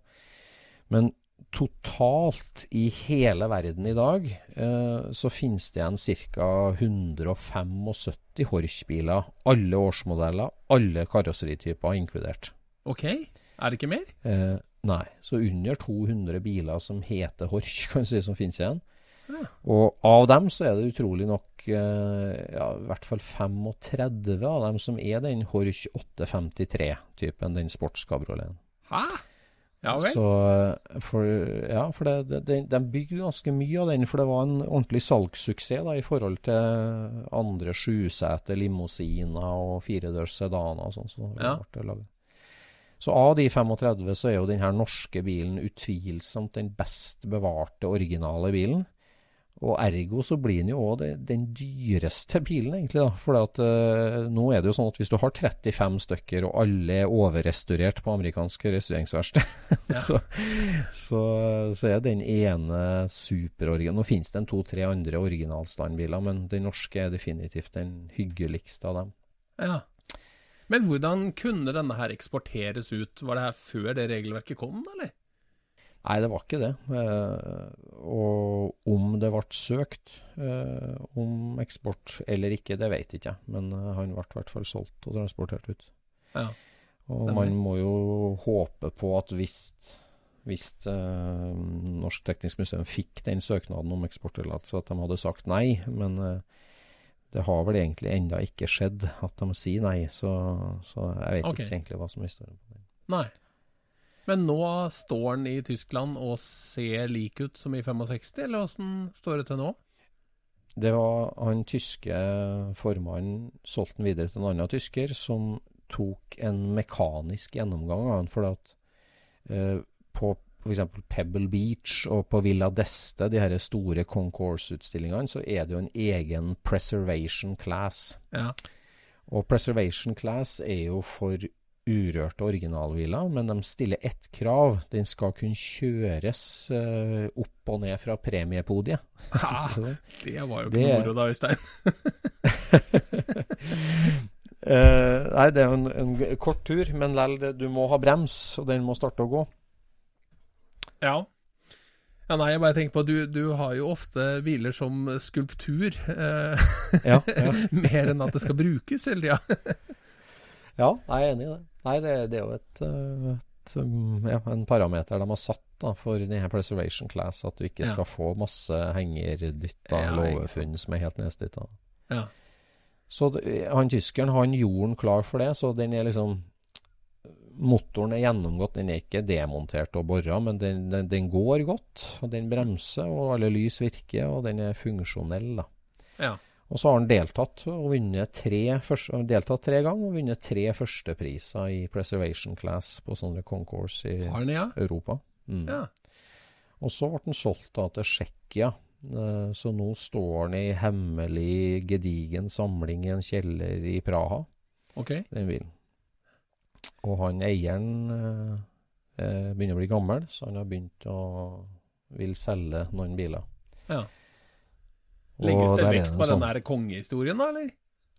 Speaker 3: Men totalt i hele verden i dag eh, så finnes det igjen ca. 175 Horch-biler. Alle årsmodeller, alle karosserityper inkludert.
Speaker 2: Ok. Er det ikke mer?
Speaker 3: Eh, nei. Så under 200 biler som heter Horch, kan du si, som finnes igjen.
Speaker 2: Ja.
Speaker 3: Og av dem så er det utrolig nok eh, ja, i hvert fall 35 av dem som er den Horch 853-typen, den sportskabrioleten.
Speaker 2: Hæ? Ja vel.
Speaker 3: Så eh, for, ja, for det, det, det, de bygde ganske mye av den, for det var en ordentlig salgssuksess da, i forhold til andre sjuseter limousiner og firedørs sedaner og sånn. Så,
Speaker 2: Ja.
Speaker 3: det så av de 35 så er jo den her norske bilen utvilsomt den best bevarte originale bilen. Og ergo så blir den jo òg den dyreste bilen, egentlig. da. For eh, nå er det jo sånn at hvis du har 35 stykker, og alle er overrestaurert på amerikansk restaureringsverksted, så, så, så er den ene superoriginal. Nå finnes det en to-tre andre originalstandbiler, men den norske er definitivt den hyggeligste av dem.
Speaker 2: Ja. Men hvordan kunne denne her eksporteres ut? Var det her før det regelverket kom, eller?
Speaker 3: Nei, det var ikke det. Eh, og om det ble søkt eh, om eksport eller ikke, det vet ikke jeg. Men eh, han ble i hvert fall solgt og transportert ut.
Speaker 2: Ja.
Speaker 3: Og man må jo håpe på at hvis, hvis eh, Norsk Teknisk Museum fikk den søknaden om eksporttillatelse, at de hadde sagt nei. Men eh, det har vel egentlig enda ikke skjedd at de sier nei, så, så jeg vet
Speaker 2: okay.
Speaker 3: ikke egentlig hva som er historien på det.
Speaker 2: Nei. Men nå står den i Tyskland og ser lik ut som i 65, eller åssen står det til nå?
Speaker 3: Det var han tyske formannen solgte den videre til en annen tysker, som tok en mekanisk gjennomgang av han, fordi at eh, på f.eks. Pebble Beach og på Villa d'Este, de her store concourse-utstillingene, så er det jo en egen preservation class.
Speaker 2: Ja.
Speaker 3: Og preservation class er jo for urørte originalhvila, men de stiller ett krav. Den skal kunne kjøres eh, opp og ned fra premiepodiet.
Speaker 2: Ah, det var jo ikke
Speaker 3: Det
Speaker 2: moro da, Øystein.
Speaker 3: uh, nei, det er jo en, en kort tur, men lell, du må ha brems, og den må starte å gå.
Speaker 2: Ja. Ja, nei, jeg bare tenker på, du, du har jo ofte hviler som skulptur, eh,
Speaker 3: Ja, ja.
Speaker 2: mer enn at det skal brukes hele tida.
Speaker 3: ja jeg er enig i det. Nei, det, det er jo et, eh, et um, ja, en parameter de har satt da, for denne preservation class, at du ikke
Speaker 2: Ja.
Speaker 3: skal få masse hengerdytta
Speaker 2: Ja,
Speaker 3: låvefunn som er helt nedstytta.
Speaker 2: Ja.
Speaker 3: Så han tyskeren han gjorde den klar for det, så den er liksom Motoren er gjennomgått, den er ikke demontert og bora, men den, den, den går godt. Og den bremser, og alle lys virker, og den er funksjonell, da.
Speaker 2: Ja.
Speaker 3: Og så har han deltatt og tre, første, deltatt tre ganger og vunnet tre førstepriser i preservation class på sånne concourse i
Speaker 2: Har ja?
Speaker 3: Europa. Mm.
Speaker 2: Ja.
Speaker 3: Og så ble den solgt da til Tsjekkia. Eh, Så nå står han i hemmelig, gedigen samling i en kjeller i Praha,
Speaker 2: Ok.
Speaker 3: den bilen. Og han eieren eh, eh, begynner å bli gammel, så han har begynt å vil selge noen biler.
Speaker 2: Ja. Legges det vekt på
Speaker 3: sånn-
Speaker 2: den der kongehistorien, da, eller?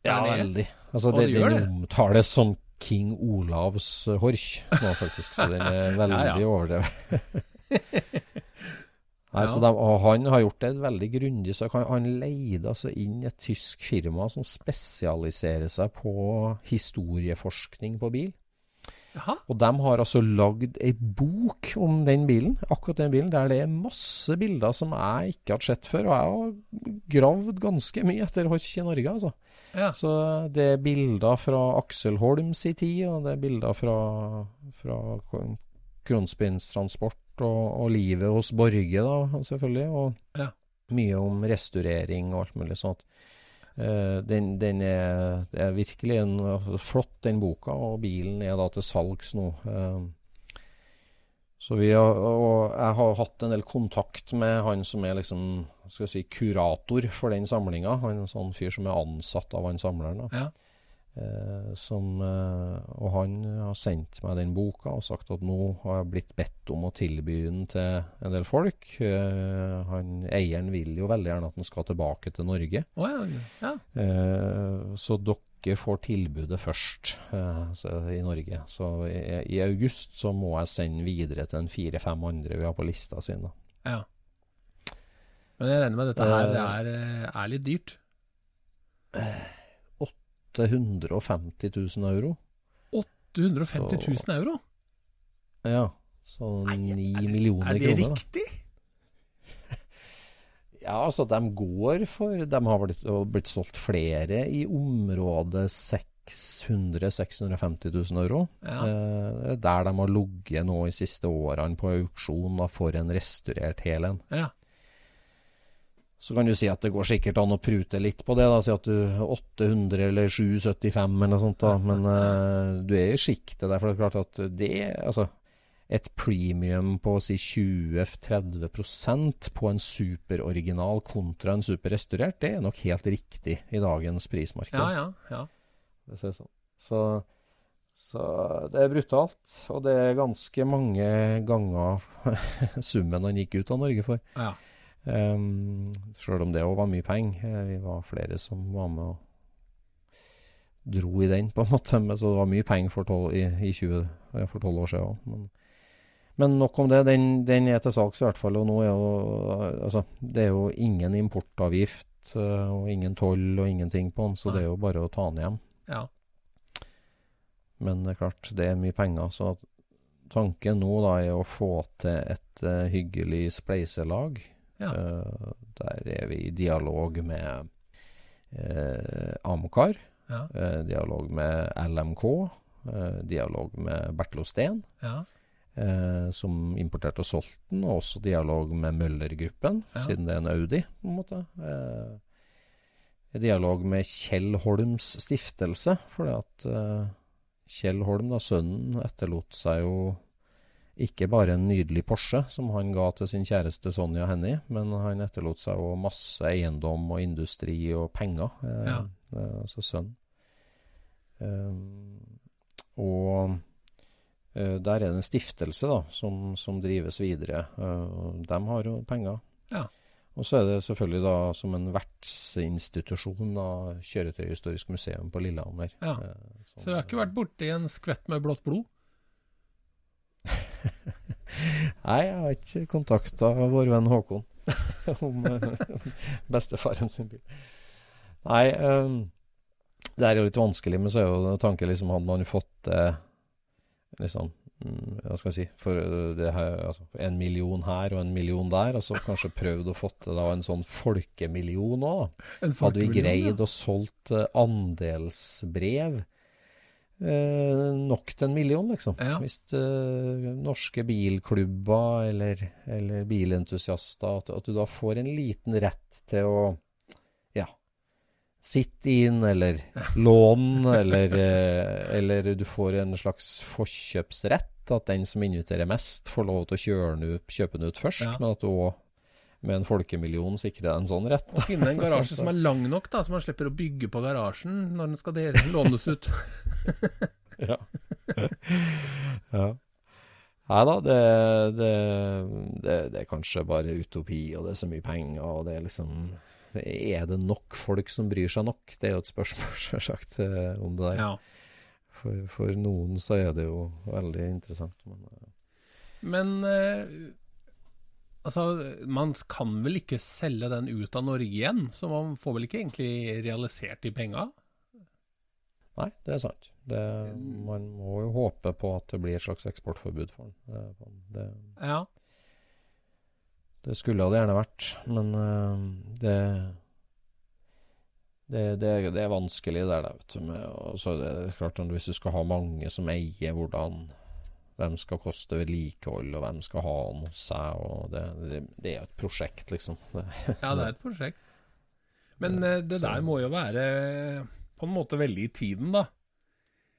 Speaker 3: Ja, veldig. Altså, det,
Speaker 2: det
Speaker 3: den
Speaker 2: det?
Speaker 3: omtales som King Olavs Horch nå, faktisk. Så den er veldig
Speaker 2: Ja, ja.
Speaker 3: overdrevet. Nei, så
Speaker 2: Ja.
Speaker 3: de, han har gjort det veldig grundig. Så han, han leide altså inn et tysk firma som spesialiserer seg på historieforskning på bil.
Speaker 2: Jaha.
Speaker 3: Og de har altså lagd ei bok om den bilen, akkurat den bilen, der det er masse bilder som jeg ikke har sett før. Og jeg har gravd ganske mye etter Horch i Norge, altså.
Speaker 2: Ja.
Speaker 3: Så det er bilder fra Aksel Holms i tid, og det er bilder fra, fra Kronspinstransport og, og livet hos Borge, da, selvfølgelig. Og
Speaker 2: Ja.
Speaker 3: mye om restaurering og alt mulig sånt. Eh, den, den er, det er virkelig en altså, flott, den boka, og bilen er da til salgs nå. Eh, så vi har, og jeg har hatt en del kontakt med han som er liksom, skal si, kurator for den samlinga. Han er en sånn fyr som er ansatt av han samleren.
Speaker 2: Ja.
Speaker 3: Eh, som, eh, og han har sendt meg den boka og sagt at nå har jeg blitt bedt om å tilby den til en del folk. Eh, han, eieren vil jo veldig gjerne at den skal tilbake til Norge.
Speaker 2: Oh, ja. ja.
Speaker 3: Så dere får tilbudet først så, i Norge. Så i, i august så må jeg sende videre til en fire-fem andre vi har på lista si.
Speaker 2: ja. Men jeg regner med at dette her er, er litt dyrt.
Speaker 3: 850 000 euro.
Speaker 2: 850
Speaker 3: Så-
Speaker 2: 000 euro?
Speaker 3: Ja, så
Speaker 2: Nei,
Speaker 3: ni
Speaker 2: er det-
Speaker 3: millioner
Speaker 2: Er det
Speaker 3: kroner.
Speaker 2: riktig?
Speaker 3: Ja, altså de går for De har blitt, blitt solgt flere i området 600 650 000 euro.
Speaker 2: Ja.
Speaker 3: Eh, der de har ligget nå i siste årene på auksjon da, for en restaurert hel en.
Speaker 2: Ja.
Speaker 3: Så kan du si at det går sikkert an å prute litt på det. da, Si at du 800 eller 775 eller noe sånt. da, Men uh, du er i sjiktet der. For det er klart at det altså, Et premium på si 20-30% på en superoriginal kontra en superrestaurert, det er nok helt riktig i dagens prismarked.
Speaker 2: Ja, ja. ja.
Speaker 3: Sånn. Så, så det er brutalt. Og det er ganske mange ganger summen han gikk ut av Norge for.
Speaker 2: ja.
Speaker 3: Um, Sjøl om det òg var mye penger. Eh, Vi var flere som var med og dro i den, på en måte. Men, så det var mye penger for tolv, i, i 20, for tolv år siden òg. Men, men nok om det. Den, den er til salgs i hvert fall. Og nå er jo Altså, det er jo ingen importavgift eh, og ingen toll og ingenting på den, så det er jo bare å ta den hjem.
Speaker 2: ja.
Speaker 3: Men det er klart, det er mye penger. Så tanken nå da er å få til et uh, hyggelig spleiselag.
Speaker 2: Ja.
Speaker 3: Eh, der er vi i dialog med uh, Amcar,
Speaker 2: Ja.
Speaker 3: eh, dialog med LMK, eh, dialog med Bertil Osten,
Speaker 2: ja.
Speaker 3: eh, som importerte og solgte den, og også dialog med Møller-gruppen,
Speaker 2: Ja.
Speaker 3: siden det er en Audi, på en måte. Eh, dialog med Kjell Holms stiftelse, fordi at eh, Kjell Holm, da, sønnen, etterlot seg jo ikke bare en nydelig Porsche som han ga til sin kjæreste Sonja Hennie, men han etterlot seg òg masse eiendom og industri og penger, eh,
Speaker 2: Ja.
Speaker 3: eh, altså sønn. Eh, og eh, der er det en stiftelse da, som, som drives videre. Eh, de har jo penger.
Speaker 2: Ja.
Speaker 3: Og så er det selvfølgelig da som en vertsinstitusjon da, Kjøretøyhistorisk museum på Lillehammer.
Speaker 2: Ja.
Speaker 3: Som-
Speaker 2: Så dere har ikke vært borti en skvett med blått blod?
Speaker 3: Nei, jeg har ikke kontakta vår venn Håkon om eh, bestefaren sin bil. Nei, um, det er jo litt vanskelig, men så er jo tanken liksom Hadde man fått det liksom mm, Hva skal jeg si For eh, det her, altså, en million her og en million der, og så kanskje prøvd å fått til da en sånn folkemillion òg, Hadde vi
Speaker 2: greid
Speaker 3: greid å solgt eh, andelsbrev eh, nok til en million, liksom.
Speaker 2: Ja.
Speaker 3: Hvis eh, norske bilklubber eller, eller bilentusiaster at, at du da får en liten rett til å ja, sitte inn eller låne, eller, eh, eller du får en slags forkjøpsrett. At den som inviterer mest, får lov til å kjøre den ut, kjøpe den ut først.
Speaker 2: Ja.
Speaker 3: Men at du òg med en folkemillion sikrer deg en sånn rett.
Speaker 2: Å finne en garasje som er lang nok, da, så man slipper å bygge på garasjen når den skal dele, lånes ut.
Speaker 3: Ja. ja. Nei da, det, det, det, det er kanskje bare utopi, og det er så mye penger, og det er liksom Er det nok folk som bryr seg nok? Det er jo et spørsmål, selvsagt, eh, om det der.
Speaker 2: Ja.
Speaker 3: For, for noen så er det jo veldig interessant. Men, eh,
Speaker 2: Men eh, altså, man kan vel ikke selge den ut av Norge igjen, så man får vel ikke egentlig realisert de penga?
Speaker 3: nei, det er sant. Det, man må jo håpe på at det blir et slags eksportforbud for den. Det, det,
Speaker 2: Ja.
Speaker 3: Det skulle det gjerne vært, men eh, det, det, det, det er vanskelig der, da, vet du. Med, og så er det klart at Hvis du skal ha mange som eier hvordan hvem skal koste vedlikehold, og hvem skal ha den hos seg det, det, det er jo et prosjekt, liksom. Det,
Speaker 2: ja, det er et prosjekt. Men eh, det der må jo være på en måte veldig i tiden, da.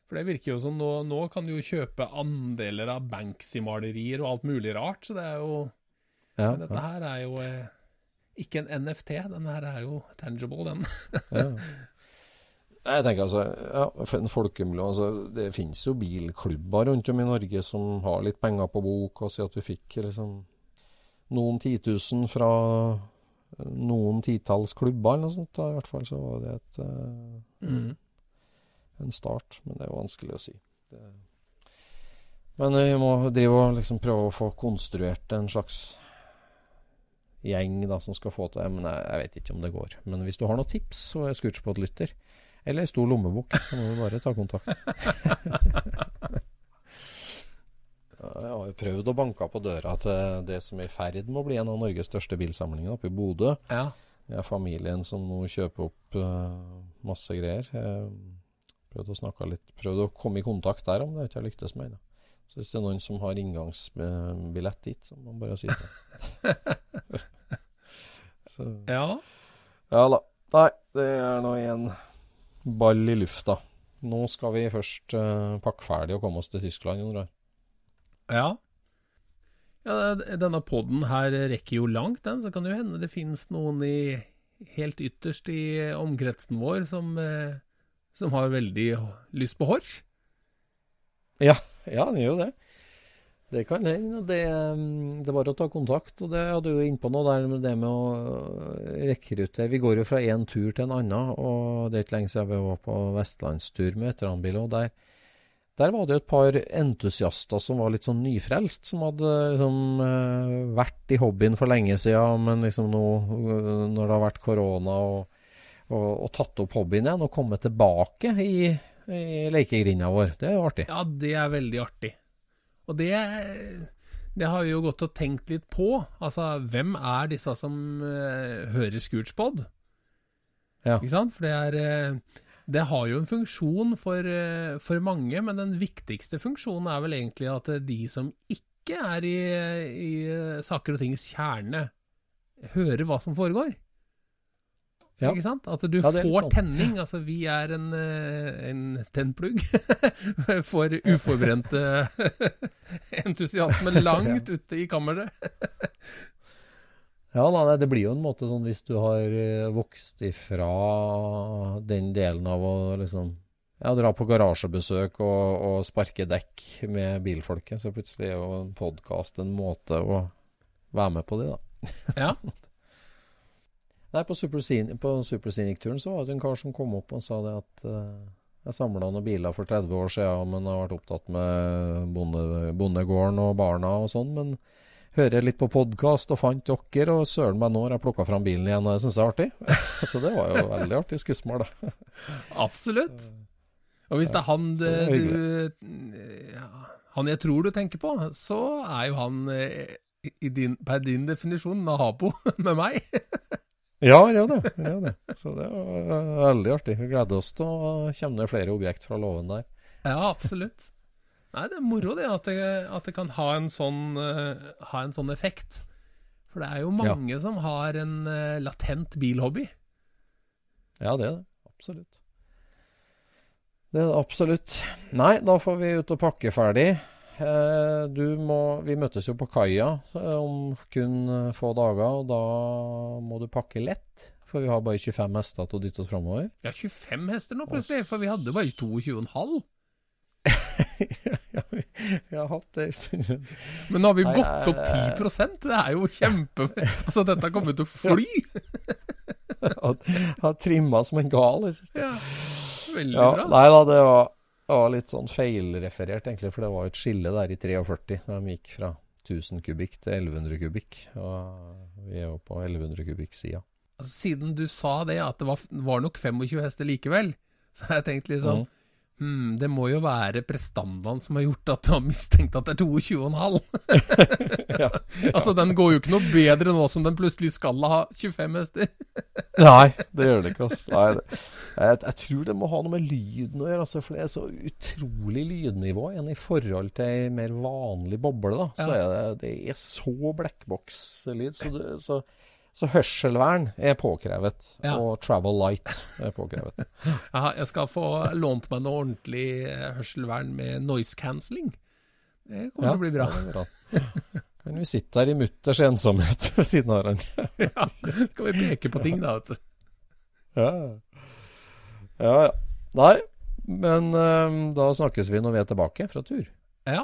Speaker 2: For det virker jo som nå, nå kan du jo kjøpe andeler av Banksy-malerier og alt mulig rart, så det er jo
Speaker 3: ja,
Speaker 2: Men dette her er jo eh, ikke en NFT, den her er jo tangible, den.
Speaker 3: ja. Jeg tenker altså, ja, en folkemiljø, altså, Det finnes jo bilklubber rundt om i Norge som har litt penger på bok, og sier at du fikk liksom noen titusen fra noen titalls klubber eller noe sånt. Da, I hvert fall så var det et, uh,
Speaker 2: Mm.
Speaker 3: en start, men det er jo vanskelig å si. Det... Men vi må drive og liksom prøve å få konstruert en slags gjeng da, som skal få til det. Men jeg, jeg vet ikke om det går. Men hvis du har noen tips, så er Scootspot-lytter. Eller ei stor lommebok, så må du bare ta kontakt. Jeg har jo prøvd å banke på døra til det som er i ferd med å bli en av Norges største bilsamlinger oppe i Bodø.
Speaker 2: Ja.
Speaker 3: Det er familien som nå kjøper opp uh, masse greier. Prøvd prøvde å snakke litt Prøvde å komme i kontakt der, om det ikke har lyktes med ennå. Så hvis det er noen som har inngangsbillett dit, så må man bare si det. så,
Speaker 2: ja.
Speaker 3: ja da. Nei, det er nå en ball i lufta. Nå skal vi først uh, pakke ferdig og komme oss til Tyskland. Jon.
Speaker 2: Ja. ja denne podden her rekker jo langt, den, så kan det jo hende det finnes noen i helt ytterst i omkretsen vår som, eh, som har veldig lyst på hår.
Speaker 3: Ja, ja, den gjør jo det. Det kan hende. Det, mm, det bare å ta kontakt. Og det hadde jo innpå noe der med det med å rekruttere. Vi går jo fra én tur til en annen, og det er ikke lenge siden vi var på vestlandstur med veteranbil. Og der, der var det jo et par entusiaster som var litt sånn nyfrelst, som hadde liksom eh, vært i hobbyen for lenge siden, men liksom nå eh, når det har vært korona og, og, og tatt opp hobbyen igjen, og kommet tilbake i, i lekegrinda vår. Det er jo artig.
Speaker 2: Ja, det er veldig artig. Og det, det har vi jo gått og tenkt litt på. Altså, hvem er disse som uh, hører Scootspod?
Speaker 3: Ja.
Speaker 2: Ikke sant? For det er uh, Det har jo en funksjon for, eh, for mange, men den viktigste funksjonen er vel egentlig at de som ikke er i, i saker og tings kjerne, hører hva som foregår.
Speaker 3: Ja.
Speaker 2: Ikke sant? At du
Speaker 3: Ja,
Speaker 2: får
Speaker 3: sånn.
Speaker 2: tenning. Altså, vi er en, eh, en tennplugg for uforbrente entusiasme langt ute i kammeret.
Speaker 3: Ja, da, det blir jo en måte sånn hvis du har eh, vokst ifra den delen av å liksom ja, dra på garasjebesøk og, og sparke dekk med bilfolket, så plutselig er jo en podkast en måte å være med på det, da.
Speaker 2: Ja.
Speaker 3: Nei, på Superscenic- på Superscenic-turen så var det en kar som kom opp og sa det at uh, jeg samla noen biler for 30 år siden, men har vært opptatt med bonde, bondegården og barna og sånn. Men hører litt på podkast og fant dere, og søren meg nå har jeg plukka fram bilen igjen, og det syns jeg er artig. så det var jo veldig artig skussmål, da.
Speaker 2: Absolutt. Og hvis det er han det,
Speaker 3: er
Speaker 2: du ja, Han jeg tror du tenker på, så er jo han eh, i din, per din definisjon nabo med meg.
Speaker 3: Ja, ja det. Ja, det. Så det var veldig artig. Vi gleder oss til å komme ned flere objekt fra låven der.
Speaker 2: Ja, absolutt. Nei, det er moro det at det, at det kan ha en, sånn, uh, ha en sånn effekt. For det er jo mange som har en uh, latent bilhobby.
Speaker 3: Ja, det er det. Absolutt. Det er det absolutt. Nei, da får vi ut og pakke ferdig. Eh, du må Vi møtes jo på kaia om kun eh, få dager, og da må du pakke lett. For vi har bare 25 hester til å dytte oss framover.
Speaker 2: Ja, 25 hester nå plutselig, for vi hadde bare 22,5.
Speaker 3: ja, vi, vi har hatt det en stund.
Speaker 2: Men nå har vi
Speaker 3: Nei,
Speaker 2: gått opp 10% Det er jo kjempe... Altså, dette kommer til å fly!
Speaker 3: Har trimma som en gal i siste.
Speaker 2: Ja, veldig
Speaker 3: Ja,
Speaker 2: bra.
Speaker 3: nei da, det var, det var litt sånn feilreferert, egentlig. For det var et skille der i 43, da de gikk fra 1000 kubikk til 1100 kubikk. Og vi er jo på 1100 kubikk-sida.
Speaker 2: Altså, siden du sa det, at det var, var nok 25 hester likevel, så har jeg tenkt litt sånn hmm, Det må jo være prestandaen som har gjort at du har mistenkt at det er 22,5.
Speaker 3: ja.
Speaker 2: altså, den går jo ikke noe bedre nå som den plutselig skal ha 25 hester.
Speaker 3: Nei, det gjør det ikke. Altså. Nei, det, jeg, jeg tror det må ha noe med lyden å gjøre, altså, for det er så utrolig lydnivå enn i forhold til ei mer vanlig boble. Da. Så
Speaker 2: Ja.
Speaker 3: er det, det er så blekkbokslyd. Så, det- så, så hørselvern er påkrevet,
Speaker 2: Ja.
Speaker 3: og travel light er påkrevet.
Speaker 2: Ja, jeg skal få lånt meg noe ordentlig eh, hørselvern med noise cancelling. Det kommer til å bli bra.
Speaker 3: Ja, bra. Kan vi sitte her i mutters ensomhet ved siden av hverandre?
Speaker 2: Ja, skal vi peke på ting, da, vet du.
Speaker 3: Ja, ja. ja. Nei, men um, da snakkes vi når vi er tilbake fra tur.
Speaker 2: Ja.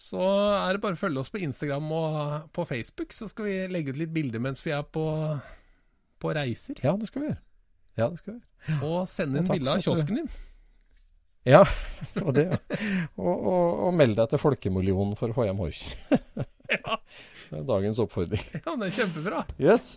Speaker 2: Så er det bare å følge oss på Instagram og på Facebook, så skal vi legge ut litt bilder mens vi er på, på reiser.
Speaker 3: Ja, det skal vi gjøre. Ja, det skal vi gjøre.
Speaker 2: Og sende inn bilde av kiosken din.
Speaker 3: Ja, og det. Og, og, og meld deg til Folkemillionen for å få hjem Horch.
Speaker 2: Ja.
Speaker 3: Det er dagens oppfordring.
Speaker 2: ja, det er kjempebra.
Speaker 3: Yes.